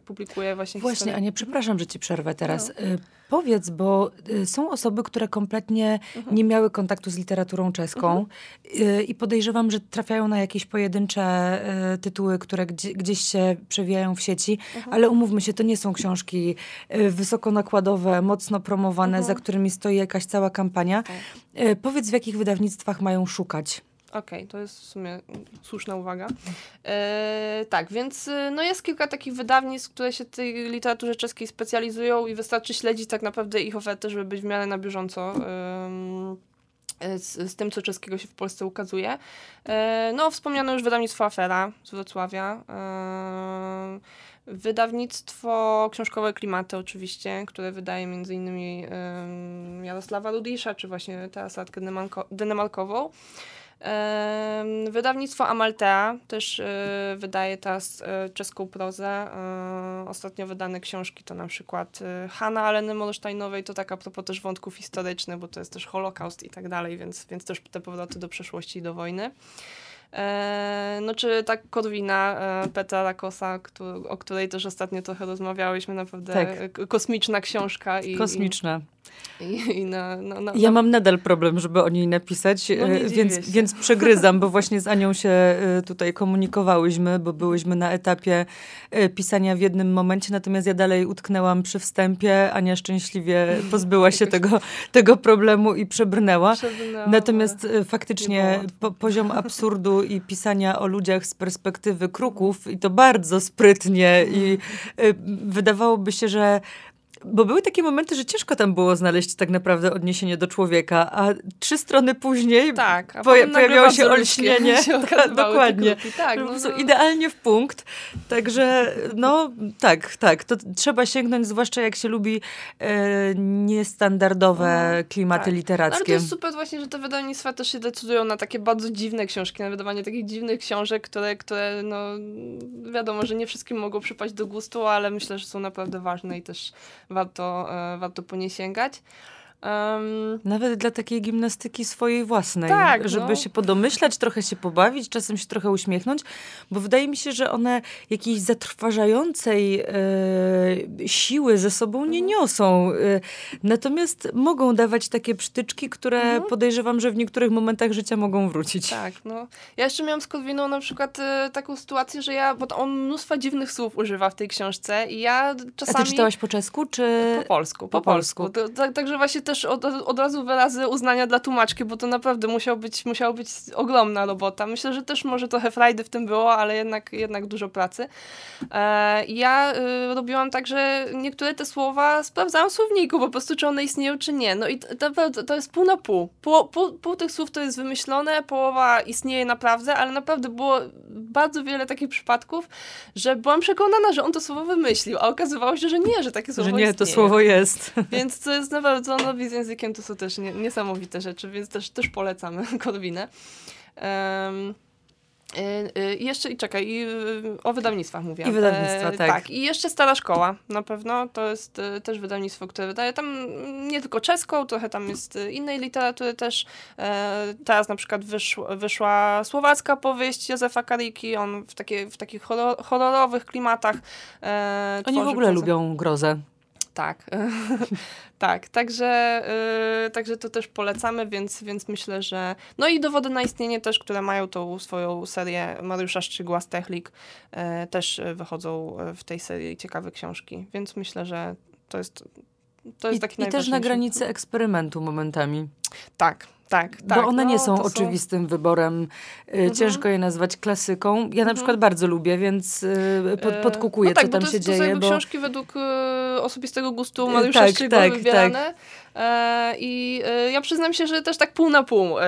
publikuje właśnie Właśnie, historię. a nie, przepraszam, że ci przerwę teraz. No. Powiedz, bo y, są osoby, które kompletnie mhm. nie miały kontaktu z literaturą czeską mhm. Y, i podejrzewam, że trafiają na jakieś pojedyncze y, tytuły, które gdzieś się przewijają w sieci, mhm. ale umówmy się, to nie są książki wysokonakładowe, mocno promowane, za którymi stoi jakaś cała kampania. Tak. Powiedz, w jakich wydawnictwach mają szukać? Okej, okay, to jest w sumie słuszna uwaga. E, tak, więc y, no jest kilka takich wydawnictw, które się tej literaturze czeskiej specjalizują i wystarczy śledzić tak naprawdę ich ofertę, żeby być w miarę na bieżąco. z, z, tym, co czeskiego się w Polsce ukazuje. E, no, wspomniano już wydawnictwo Afera z Wrocławia. E, wydawnictwo Książkowe Klimaty oczywiście, które wydaje między innymi Jarosława Rudisza, czy właśnie teraz Denemarkową. Wydawnictwo Amaltea też wydaje teraz czeską prozę. Ostatnio wydane książki to na przykład Hanna Aleny Molsztajnowej, to tak a propos też wątków historycznych, bo to jest też Holokaust i tak dalej, więc, więc też te powroty do przeszłości i do wojny. E, no czy tak Korwina e, Petra Rakosa, o której też ostatnio trochę rozmawiałyśmy, naprawdę tak. kosmiczna książka. I, Kosmiczna. I, i na, no, no, ja mam nadal problem, żeby o niej napisać, no e, więc, więc przegryzam, bo właśnie z Anią się e, tutaj komunikowałyśmy, bo byłyśmy na etapie e, pisania w jednym momencie, natomiast ja dalej utknęłam przy wstępie. Ania szczęśliwie pozbyła się tego, tego problemu i przebrnęła. Natomiast faktycznie po, poziom absurdu i pisania o ludziach z perspektywy kruków i to bardzo sprytnie i wydawałoby się, że bo były takie momenty, że ciężko tam było znaleźć tak naprawdę odniesienie do człowieka, a trzy strony później tak, poja pojawiało się olśnienie. Się dokładnie. Tak, no, no. Idealnie w punkt. Także no tak, tak. To trzeba sięgnąć, zwłaszcza jak się lubi e, niestandardowe no, klimaty tak. literackie. Ale to jest super właśnie, że te wydawnictwa też się decydują na takie bardzo dziwne książki, na wydawanie takich dziwnych książek, które, które no wiadomo, że nie wszystkim mogą przypaść do gustu, ale myślę, że są naprawdę ważne i też warto, e, warto po nie sięgać. Um, Nawet dla takiej gimnastyki swojej własnej, tak, żeby no. się podomyślać, trochę się pobawić, czasem się trochę uśmiechnąć, bo wydaje mi się, że one jakiejś zatrważającej e, siły ze sobą nie mhm. niosą. E, natomiast mogą dawać takie przytyczki, które mhm. podejrzewam, że w niektórych momentach życia mogą wrócić. Tak, no. Ja jeszcze miałam z Korwiną na przykład e, taką sytuację, że ja, bo on mnóstwo dziwnych słów używa w tej książce i ja czasami... A ty czytałaś po czesku, czy... Po polsku, po, po polsku. polsku. Także tak, właśnie też od, od razu wyrazy uznania dla tłumaczki, bo to naprawdę musiał być, musiała być ogromna robota. Myślę, że też może trochę frajdy w tym było, ale jednak, jednak dużo pracy. E, ja y, robiłam tak, że niektóre te słowa sprawdzałam w słowniku, po prostu czy one istnieją, czy nie. No i to, to jest pół na pół. Pół, pół. pół tych słów to jest wymyślone, połowa istnieje naprawdę, ale naprawdę było bardzo wiele takich przypadków, że byłam przekonana, że on to słowo wymyślił, a okazywało się, że nie, że takie słowo Że nie, istnieje. to słowo jest. Więc to jest naprawdę, no, z językiem to są też nie, niesamowite rzeczy, więc też, też polecamy Korwinę. Um, i jeszcze, i czekaj, i o wydawnictwach mówię. I wydawnictwa, e, tak. tak. I jeszcze Stara Szkoła, na pewno. To jest e, też wydawnictwo, które wydaje tam nie tylko czeską, trochę tam jest innej literatury też. E, teraz na przykład wyszła, wyszła słowacka powieść Józefa Kariki. On w, takie, w takich horror, horrorowych klimatach e, Oni w ogóle lubią grozę. Tak. tak, także, yy, także to też polecamy, więc, więc myślę, że... No i dowody na istnienie też, które mają tą swoją serię Mariusza Szczygła z Techlik, yy, też wychodzą w tej serii ciekawe książki, więc myślę, że to jest, to jest I, taki I też na granicy eksperymentu momentami. Tak, tak, tak. Bo one no, nie są oczywistym są... wyborem. Y, mhm. Ciężko je nazwać klasyką. Ja mhm. na przykład bardzo lubię, więc y, pod, e, podkukuję, no tak, co tam się jest, dzieje. To są bo... książki według y, osobistego gustu Mariusza tak, Szczygła tak, wybierane. Tak. E, I e, ja przyznam się, że też tak pół na pół. E,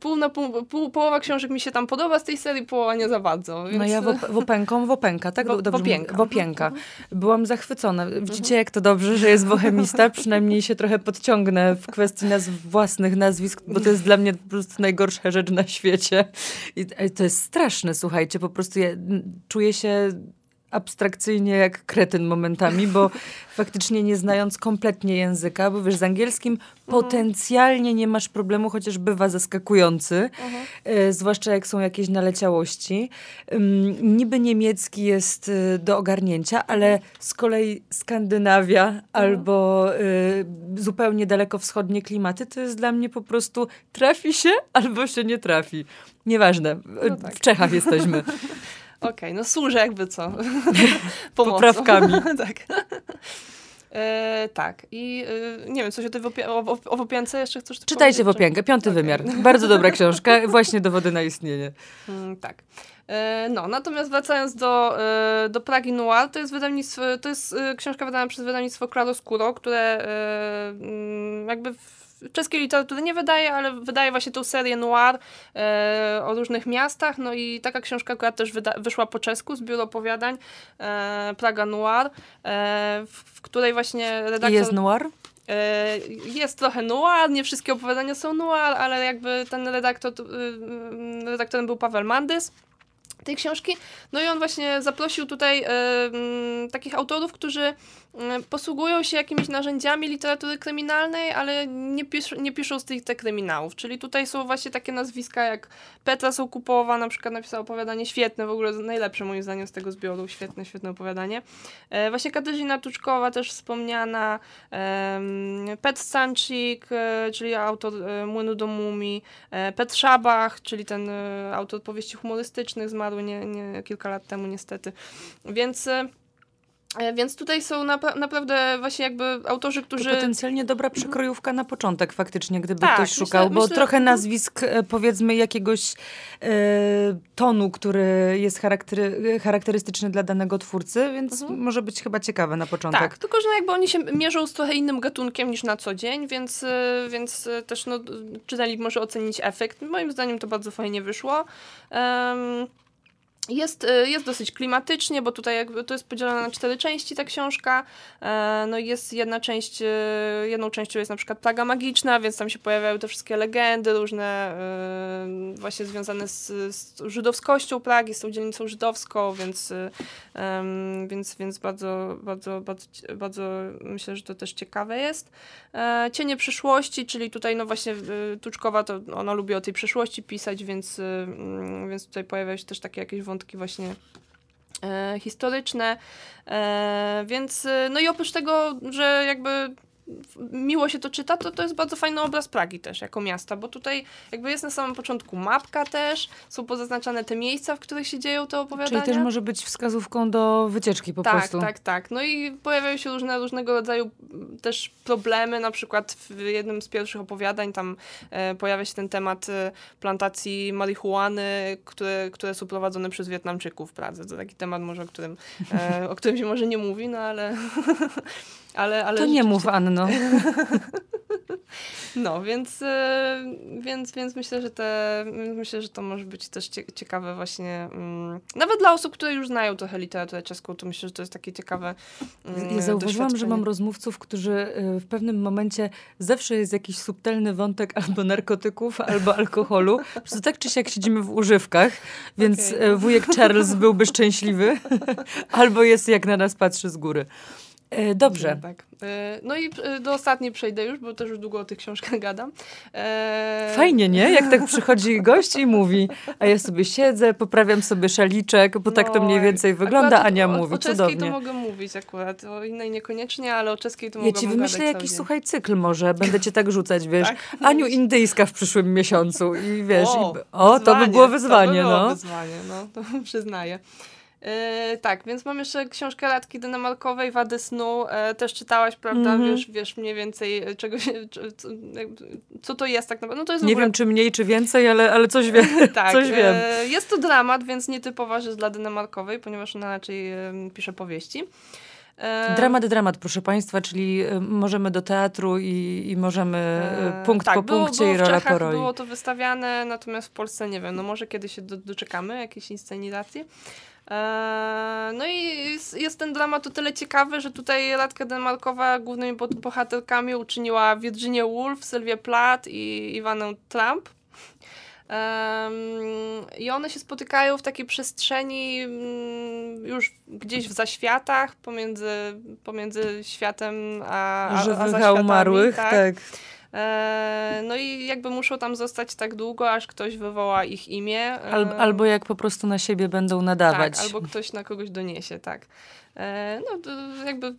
pół na pół, pół, połowa książek mi się tam podoba z tej serii, połowa nie za bardzo. Więc... No ja wop, wopenką, wopenka, tak? Wo, dobrze wopienka. Wopienka. Mhm. Byłam zachwycona. Widzicie, mhm. jak to dobrze, że jest bohemista. Przynajmniej się trochę podciągnę w kwestii nazw własnych nazwisk, bo to jest dla mnie po prostu najgorsza rzecz na świecie. I to jest straszne, słuchajcie. Po prostu ja czuję się abstrakcyjnie jak kretyn momentami, bo faktycznie nie znając kompletnie języka, bo wiesz, z angielskim mhm. potencjalnie nie masz problemu, chociaż bywa zaskakujący, mhm. e, zwłaszcza jak są jakieś naleciałości. Um, niby niemiecki jest e, do ogarnięcia, ale z kolei Skandynawia mhm. albo e, zupełnie dalekowschodnie klimaty, to jest dla mnie po prostu trafi się albo się nie trafi. Nieważne, no tak. w Czechach jesteśmy. Okej, okay, no służę jakby co. Poprawkami. tak. E, tak. I e, nie wiem, coś o, tej wopie- o, o, Wopience jeszcze chcesz Czytajcie Wopienkę, piąty okay. wymiar. Bardzo dobra książka, właśnie dowody na istnienie. Mm, tak. E, no, natomiast wracając do, e, do Pragi Noir, to jest wydawnictwo, to jest e, książka wydana przez wydawnictwo Claroscuro, które e, mm, jakby w, czeskiej literatury nie wydaje, ale wydaje właśnie tą serię noir e, o różnych miastach. No i taka książka akurat też wyszła po czesku z biuro opowiadań e, Praga Noir, e, w, w, której właśnie redaktor... I jest noir? Jest trochę noir, nie wszystkie opowiadania są noir, ale jakby ten redaktor, redaktorem był Paweł Mandys tej książki. No i on właśnie zaprosił tutaj takich autorów, którzy posługują się jakimiś narzędziami literatury kryminalnej, ale nie, pisz, nie piszą stricte kryminałów. Czyli tutaj są właśnie takie nazwiska jak Petra Sokupowa, na przykład napisała opowiadanie świetne, w ogóle najlepsze moim zdaniem z tego zbioru, świetne, świetne opowiadanie. E, właśnie Katarzyna Tuczkowa też wspomniana, e, Pet Stanczyk, e, czyli autor e, Młynu do Mumii, e, Pet Szabach, czyli ten e, autor powieści humorystycznych, zmarły nie, nie, kilka lat temu niestety. Więc... E, E, więc tutaj są napra naprawdę właśnie jakby autorzy, którzy... To potencjalnie dobra przekrojówka na początek faktycznie, gdyby tak, ktoś szukał, myślę, bo myślę... trochę nazwisk e, powiedzmy jakiegoś e, tonu, który jest charaktery, charakterystyczny dla danego twórcy, więc mhm. może być chyba ciekawe na początek. Tak, tylko że jakby oni się mierzą z trochę innym gatunkiem niż na co dzień, więc, więc też no, czytali może ocenić efekt. Moim zdaniem to bardzo fajnie wyszło. Um, jest, y, jest dosyć klimatycznie, bo tutaj jakby to jest podzielone na cztery części ta książka. E, no jest jedna część, y, jedną częścią jest na przykład plaga magiczna, więc tam się pojawiają te wszystkie legendy różne y, właśnie związane z, z żydowskością plagi, z tą dzielnicą żydowską, więc, więc, więc bardzo, bardzo, bardzo, bardzo myślę, że to też ciekawe jest. E, Cienie przyszłości, czyli tutaj no właśnie Tuczkowa to ona lubi o tej przyszłości pisać, więc, mm, więc tutaj pojawiają się też takie jakieś wątki wątki właśnie e, historyczne. E, więc, e, no i oprócz tego, że jakby miło się to czyta, to to jest bardzo fajny obraz Pragi też jako miasta, bo tutaj jakby jest na samym początku mapka też, są pozaznaczane te miejsca, w których się dzieją te opowiadania. Czyli też może być wskazówką do wycieczki po tak, prostu. Tak, tak, tak. No i pojawiają się różne, różnego rodzaju też problemy, na przykład w jednym z pierwszych opowiadań tam e, pojawia się ten temat e, plantacji marihuany, które, które są prowadzone przez Wietnamczyków w Pradze. To taki temat może, o którym, e, o którym się może nie mówi, no ale Ale, ale to nie mów, Anno. No, więc, e, więc, więc myślę, że te, myślę, że to może być też ciekawe właśnie, um, nawet dla osób, które już znają trochę literaturę czeską, to myślę, że to jest takie ciekawe um, Ja zauważyłam, że mam rozmówców, którzy e, w pewnym momencie zawsze jest jakiś subtelny wątek albo narkotyków, albo alkoholu. Po prostu tak czy siak siedzimy w używkach, więc okay. E, wujek Charles byłby szczęśliwy, albo jest jak na nas patrzy z góry. E, dobrze. No, tak. E, no i e, do ostatniej przejdę już, bo też już długo o tych książkach gadam. Fajnie, nie? Jak tak przychodzi gość i mówi, a ja sobie siedzę, poprawiam sobie szaliczek, bo no, tak to mniej no, więcej wygląda, Ania o, mówi. O czeskiej Cudownie. to mogę mówić akurat, o innej niekoniecznie, ale o czeskiej to ja mogę Ja ci wymyślę jakiś, słuchaj, cykl może, będę cię tak rzucać, wiesz. Tak? Aniu indyjska w przyszłym miesiącu i wiesz, o, i, o to by było wyzwanie, to by było no. wyzwanie, no, to przyznaję. Yy, tak, więc mam jeszcze książkę Latki Denemarkowej, Wady snu. Yy, też czytałaś, prawda? Mm -hmm. Wiesz, wiesz mniej więcej, e, czego się, co, co, to jest tak naprawdę. No to jest nie ogóle... wiem, czy mniej, czy więcej, ale, ale coś, wie, tak, coś wiem. Yy, jest to dramat, więc nietypowa rzecz dla Denemarkowej, ponieważ ona raczej pisze powieści. Dramat, dramat, proszę Państwa, czyli możemy do teatru i, i możemy punkt tak, po było, punkcie było i rola po roli. było to wystawiane, natomiast w Polsce nie wiem, no może kiedyś się do, doczekamy jakiejś inscenizacji. Eee, no i jest, jest, ten dramat o tyle ciekawy, że tutaj Radka Denmarkowa głównymi bohaterkami uczyniła Virginia Woolf, Sylwię Plath i Iwanę Trump. Um, I one się spotykają w takiej przestrzeni um, już gdzieś w zaświatach pomiędzy, pomiędzy światem a, a, a zaświatami. umarłych, tak. tak. E, no i jakby muszą tam zostać tak długo, aż ktoś wywoła ich imię. Al, albo jak po prostu na siebie będą nadawać. Tak, albo ktoś na kogoś doniesie, tak. E, no jakby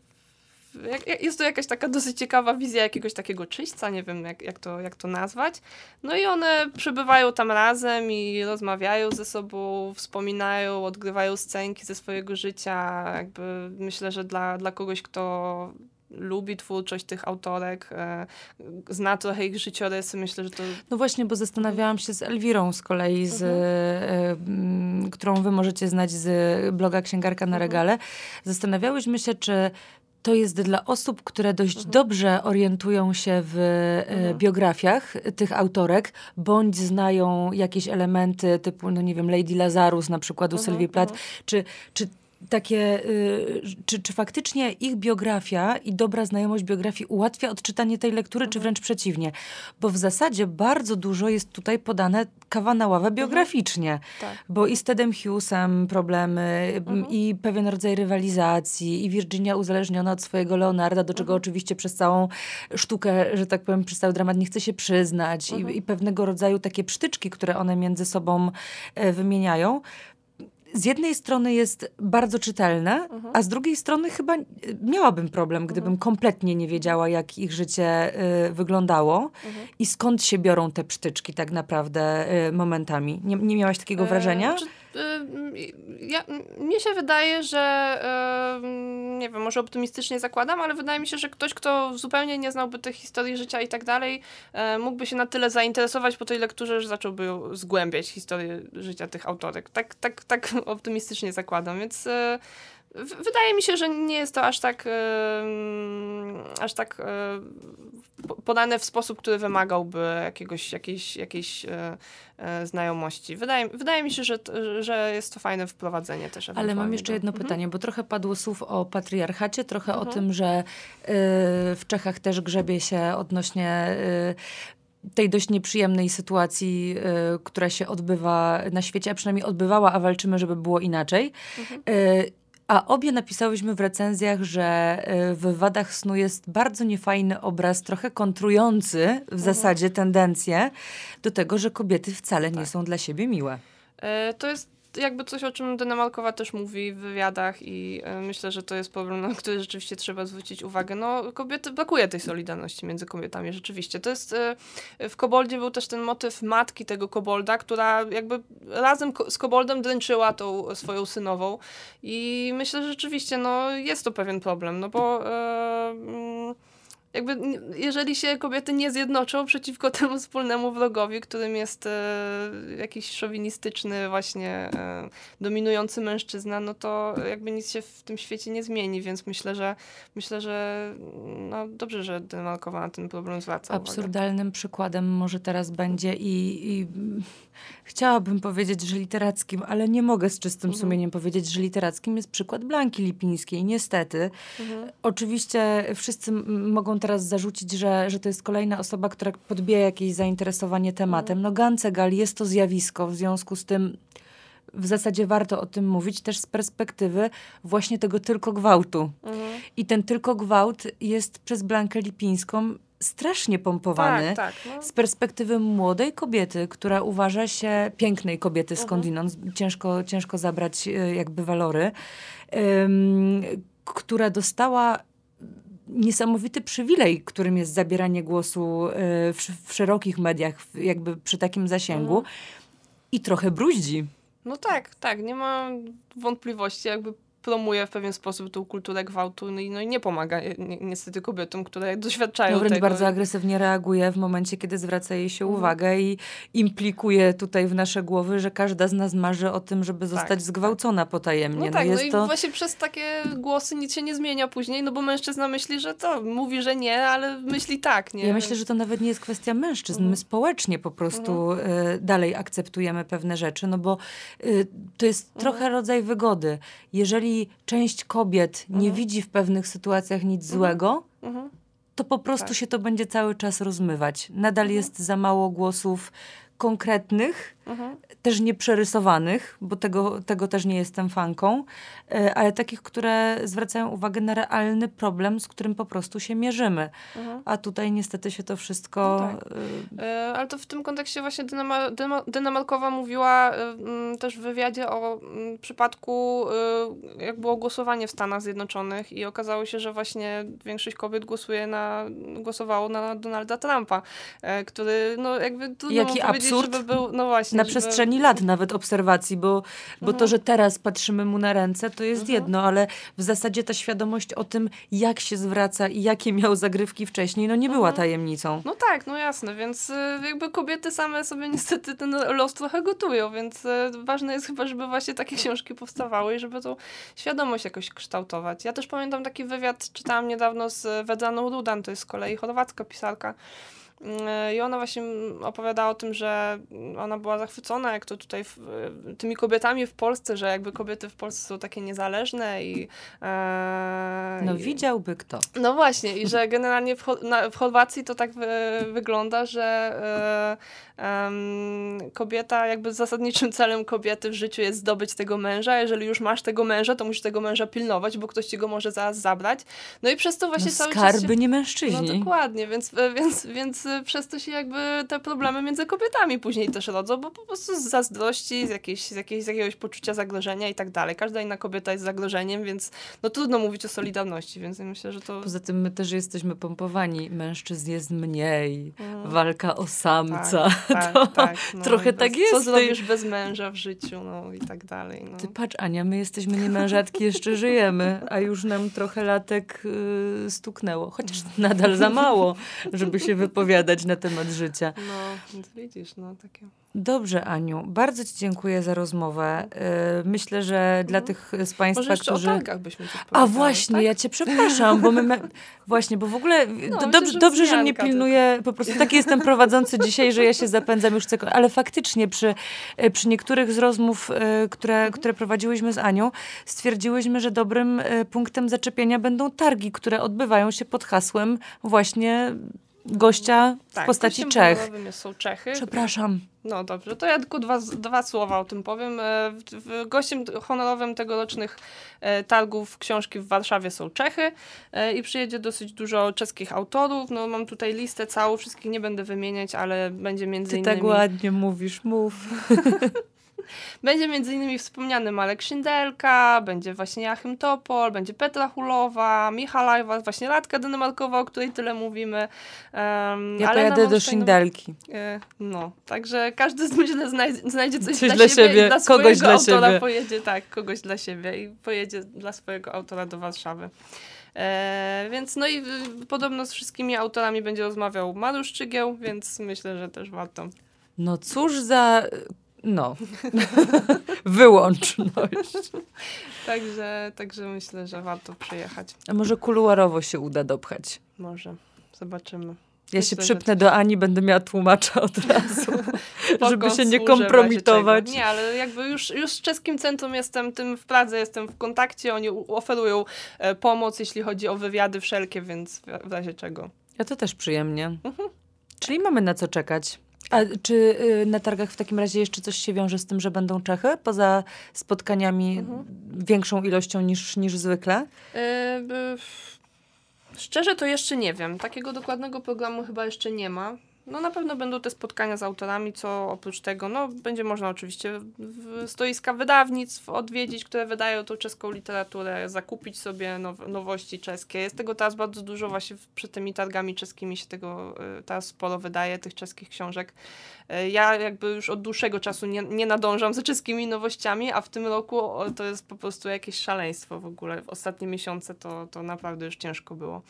jest to jakaś taka dosyć ciekawa wizja jakiegoś takiego czyśćca, nie wiem jak, jak, to, jak to nazwać. No i one przebywają tam razem i rozmawiają ze sobą, wspominają, odgrywają scenki ze swojego życia. Jakby myślę, że dla, dla kogoś, kto lubi twórczość tych autorek, e, zna trochę ich życiorysy, myślę, że to... No właśnie, bo zastanawiałam się z Elwirą z kolei, z, mhm. e, którą wy możecie znać z bloga Księgarka na mhm. regale. Zastanawiałyśmy się, czy to jest dla osób, które dość mhm. dobrze orientują się w e, mhm. biografiach tych autorek, bądź znają jakieś elementy typu, no nie wiem, Lady Lazarus na przykład u mhm. Sylwii Plath, mhm. czy, czy takie, y, czy, czy faktycznie ich biografia i dobra znajomość biografii ułatwia odczytanie tej lektury, czy wręcz przeciwnie? Bo w zasadzie bardzo dużo jest tutaj podane kawa na ławę biograficznie. Tak. Bo i z Tedem Hughesem problemy, m, i pewien rodzaj rywalizacji, i Virginia uzależniona od swojego Leonarda, do czego oczywiście przez całą sztukę, że tak powiem, przez cały dramat nie chce się przyznać, i, i pewnego rodzaju takie psztyczki, które one między sobą e, wymieniają z jednej strony jest bardzo czytelne, a z drugiej strony chyba e, miałabym problem, gdybym kompletnie nie wiedziała, jak ich życie y, wyglądało i skąd się biorą te psztyczki tak naprawdę y, momentami. Nie, nie miałaś takiego wrażenia? E, Czy, y, ja, mnie się wydaje, że y, nie wiem, może optymistycznie zakładam, ale wydaje mi się, że ktoś, kto zupełnie nie znałby tych historii życia i tak dalej, e, mógłby się na tyle zainteresować po tej lekturze, że zacząłby zgłębiać historię życia tych autorek. Tak, tak, tak optymistycznie zakładam, więc wydaje mi się, że nie jest to aż tak e, aż tak po- podane w sposób, który wymagałby jakiegoś, jakiejś, jakiejś e, znajomości. Wydaje, wydaje mi się, że, że jest to fajne wprowadzenie też. Ale mam jeszcze jedno Mhm. pytanie, bo trochę padło słów o patriarchacie, trochę o tym, że y, w Czechach też grzebie się odnośnie y, tej dość nieprzyjemnej sytuacji, y, która się odbywa na świecie, a przynajmniej odbywała, a walczymy, żeby było inaczej. Y, a obie napisałyśmy w recenzjach, że y, w Wadach Snu jest bardzo niefajny obraz, trochę kontrujący w zasadzie tendencję do tego, że kobiety wcale nie są dla siebie miłe. E, To jest jakby coś, o czym Dana Malkowa też mówi w wywiadach i e, myślę, że to jest problem, na który rzeczywiście trzeba zwrócić uwagę. No, kobiety, brakuje tej solidarności między kobietami, rzeczywiście. To jest, e, w Koboldzie był też ten motyw matki tego Kobolda, która jakby razem z Koboldem dręczyła tą swoją synową i myślę, że rzeczywiście, no, jest to pewien problem, no bo mm, jakby jeżeli się kobiety nie zjednoczą przeciwko temu wspólnemu wrogowi, którym jest e, jakiś szowinistyczny właśnie e, dominujący mężczyzna, no to jakby nic się w tym świecie nie zmieni, więc myślę, że myślę, że no dobrze, że Demarkowa na ten problem zwraca uwagę. Absurdalnym przykładem może teraz będzie i, i chciałabym powiedzieć, że literackim, ale nie mogę z czystym Mhm. sumieniem powiedzieć, że literackim jest przykład Blanki Lipińskiej. Niestety. Mhm. Oczywiście wszyscy mogą teraz zarzucić, że, że to jest kolejna osoba, która podbija jakieś zainteresowanie tematem. Mhm. No Gancegal jest to zjawisko, w związku z tym w zasadzie warto o tym mówić też z perspektywy właśnie tego tylko gwałtu. Mhm. I ten tylko gwałt jest przez Blankę Lipińską strasznie pompowany. Tak, tak. No. Z perspektywy młodej kobiety, która uważa się, pięknej kobiety Mhm. skądinąd, ciężko, ciężko zabrać e, jakby walory, em, która dostała niesamowity przywilej, którym jest zabieranie głosu e, w, w szerokich mediach, jakby przy takim zasięgu Mhm. i trochę bruździ. No tak, tak, nie ma wątpliwości, jakby promuje w pewien sposób tą kulturę gwałtu no i, no i nie pomaga ni- ni- niestety kobietom, które doświadczają No wręcz tego. bardzo agresywnie reaguje w momencie, kiedy zwraca jej się Mhm. uwagę i implikuje tutaj w nasze głowy, że każda z nas marzy o tym, żeby zostać tak. zgwałcona potajemnie. No tak, no, jest i to... właśnie przez takie głosy nic się nie zmienia później, no bo mężczyzna myśli, że to, mówi, że nie, ale myśli tak, nie? Ja myślę, że to nawet nie jest kwestia mężczyzn. Mhm. My społecznie po prostu y, dalej akceptujemy pewne rzeczy, no bo y, to jest Mhm. trochę rodzaj wygody. Jeżeli część kobiet nie Mhm. widzi w pewnych sytuacjach nic złego, Mhm. to po prostu Tak. się to będzie cały czas rozmywać. Nadal jest za mało głosów konkretnych, Mhm. też nieprzerysowanych, bo tego, tego też nie jestem fanką, e, ale takich, które zwracają uwagę na realny problem, z którym po prostu się mierzymy. Mhm. A tutaj niestety się to wszystko... No tak. e, E, Ale to w tym kontekście właśnie Dyna, Ma- Dyna, Dyna Malkowa mówiła też w wywiadzie o przypadku, jak było głosowanie w Stanach Zjednoczonych i okazało się, że właśnie większość kobiet głosuje na, głosowało na Donalda Trumpa, który no jakby trudno Jaki mu powiedzieć, absurd. żeby był, no właśnie. Na przestrzeni lat nawet obserwacji, bo, bo to, Mhm. że teraz patrzymy mu na ręce, to jest Mhm. jedno, ale w zasadzie ta świadomość o tym, jak się zwraca i jakie miał zagrywki wcześniej, no nie była Mhm. tajemnicą. No tak, no jasne, więc y, jakby kobiety same sobie niestety ten los trochę gotują, więc y, ważne jest chyba, żeby właśnie takie książki powstawały i żeby tą świadomość jakoś kształtować. Ja też pamiętam taki wywiad, czytałam niedawno z Wedaną Rudan, to jest z kolei chorwacka pisarka, I ona właśnie opowiadała o tym, że ona była zachwycona, jak to tutaj w, tymi kobietami w Polsce, że jakby kobiety w Polsce są takie niezależne i... E, no i, widziałby kto. No właśnie i że generalnie w, na, w Chorwacji to tak wy, wygląda, że e, kobieta, jakby zasadniczym celem kobiety w życiu jest zdobyć tego męża. Jeżeli już masz tego męża, to musisz tego męża pilnować, bo ktoś ci go może zaraz zabrać. No i przez to właśnie no, cały skarby, czas... Skarby, nie mężczyźni. No dokładnie, więc, więc, więc przez to się jakby te problemy między kobietami później też rodzą, bo po prostu z zazdrości, z, jakiejś, z, jakiejś, z jakiegoś poczucia zagrożenia i tak dalej. Każda inna kobieta jest zagrożeniem, więc no trudno mówić o solidarności, więc myślę, że to... Poza tym my też jesteśmy pompowani. Mężczyzn jest mniej. Mm. Walka o samca. Tak, tak, tak no, trochę tak jest. Co zrobisz bez męża w życiu, no i tak dalej. No. Ty patrz, Ania, my jesteśmy nie mężatki, jeszcze żyjemy, a już nam trochę latek y, stuknęło. Chociaż nadal za mało, żeby się wypowiadać na temat życia. No, widzisz, no takie... Dobrze, Aniu, bardzo Ci dziękuję za rozmowę. Y, myślę, że dla tych z Państwa, Może którzy. O targach byśmy A właśnie, tak? ja Cię przepraszam, bo my. Me... Właśnie, bo w ogóle no, dobrze, myślę, że, dobrze że mnie pilnuje. Tylko. Po prostu taki jestem prowadzący dzisiaj, że ja się zapędzam już tylko. Ale faktycznie przy, y, przy niektórych z rozmów, y, które, mhm. które prowadziłyśmy z Anią, stwierdziłyśmy, że dobrym punktem zaczepienia będą targi, które odbywają się pod hasłem właśnie gościa w tak, postaci Czech. są Czechy. Przepraszam. No dobrze, to ja tylko dwa, dwa słowa o tym powiem. E, gościem honorowym tegorocznych e, targów książki w Warszawie są Czechy e, i przyjedzie dosyć dużo czeskich autorów. No mam tutaj listę całą, wszystkich nie będę wymieniać, ale będzie między Ty innymi... tak ładnie mówisz, mów. Będzie między innymi wspomniany Malek Szyndelka, będzie właśnie Jachym Topol, będzie Petra Hulowa, Michalajwa, właśnie Radka Denemarkowa, o której tyle mówimy. Um, ja ale pojadę do Szyndelki. E, no, także każdy myślę znajdzie, znajdzie coś, coś dla, dla, siebie, dla kogoś dla autora siebie. pojedzie, tak, kogoś dla siebie i pojedzie dla swojego autora do Warszawy. E, więc no i podobno z wszystkimi autorami będzie rozmawiał Mariusz Czygieł, więc myślę, że też warto. No cóż za no, wyłączność. także, także myślę, że warto przyjechać. A może kuluarowo się uda dopchać? Może, zobaczymy. Ja się przypnę do Ani, będę miała tłumacza od razu, żeby się nie kompromitować. Nie, ale jakby już, już z czeskim centrum jestem, tym w Pradze jestem w kontakcie, oni oferują e, pomoc, jeśli chodzi o wywiady wszelkie, więc w razie czego. Ja to też przyjemnie. Mhm. Czyli mamy na co czekać. A czy y, na targach w takim razie jeszcze coś się wiąże z tym, że będą Czechy? Poza spotkaniami mhm. większą ilością niż, niż zwykle? Yy, szczerze to jeszcze nie wiem. Takiego dokładnego programu chyba jeszcze nie ma. No na pewno będą te spotkania z autorami, co oprócz tego, no będzie można oczywiście stoiska wydawnictw odwiedzić, które wydają tą czeską literaturę, zakupić sobie now, nowości czeskie. Jest tego teraz bardzo dużo, właśnie przed tymi targami czeskimi się tego y, teraz sporo wydaje, tych czeskich książek. Y, ja jakby już od dłuższego czasu nie, nie nadążam za czeskimi nowościami, a w tym roku to jest po prostu jakieś szaleństwo w ogóle. W ostatnie miesiące to, to naprawdę już ciężko było.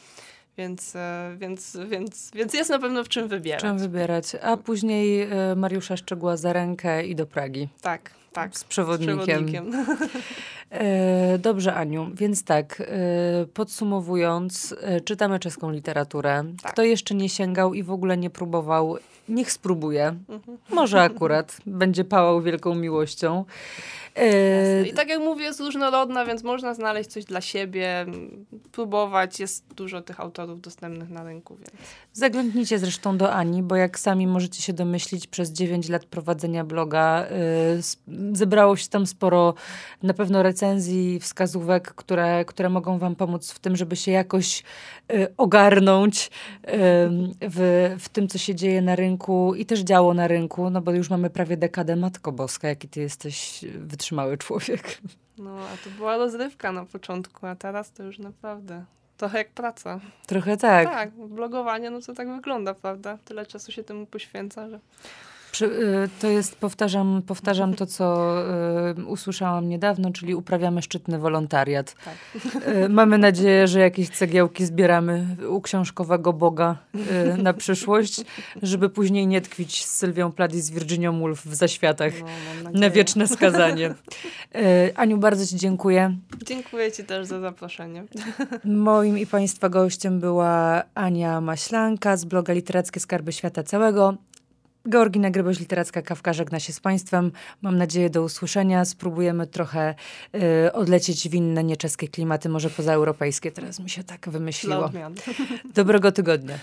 Więc, e, więc, więc, więc jest na pewno w czym wybierać. Czym wybierać. A później e, Mariusza Szczegóła za rękę i do Pragi. Tak, tak. Z przewodnikiem. Z przewodnikiem. E, dobrze, Aniu. Więc tak, podsumowując, czytamy czeską literaturę. Tak. Kto jeszcze nie sięgał i w ogóle nie próbował, niech spróbuje. Mhm. Może akurat będzie pałał wielką miłością. Jasne. I tak jak mówię, jest różnorodna, więc można znaleźć coś dla siebie, próbować. Jest dużo tych autorów dostępnych na rynku. Więc. Zaglądnijcie zresztą do Ani, bo jak sami możecie się domyślić, przez 9 lat prowadzenia bloga yy, zebrało się tam sporo na pewno recenzji, wskazówek, które, które mogą wam pomóc w tym, żeby się jakoś yy, ogarnąć yy, w, w tym, co się dzieje na rynku i też działo na rynku, no bo już mamy prawie dekadę Matko Boska, jaki ty jesteś wytrzymały wytrzymały człowiek. No, a to była rozrywka na początku, a teraz to już naprawdę trochę jak praca. Trochę tak. Tak, blogowanie, no to tak wygląda, prawda? Tyle czasu się temu poświęca, że... Y, to jest, powtarzam, powtarzam to, co y, usłyszałam niedawno, czyli uprawiamy szczytny wolontariat. Tak. Y, mamy nadzieję, że jakieś cegiełki zbieramy u książkowego Boga y, na przyszłość, żeby później nie tkwić z Sylwią Plath i z Virginią Woolf w zaświatach no, na wieczne skazanie. Aniu, bardzo ci dziękuję. Dziękuję ci też za zaproszenie. Moim i państwa gościem była Ania Maślanka z bloga Literackie Skarby Świata Całego. Georgina Gryboś, Literacka Kawka żegna się z Państwem. Mam nadzieję do usłyszenia. Spróbujemy trochę y, odlecieć w inne nieczeskie klimaty, może pozaeuropejskie. Teraz mi się tak wymyśliło. Dobrego tygodnia.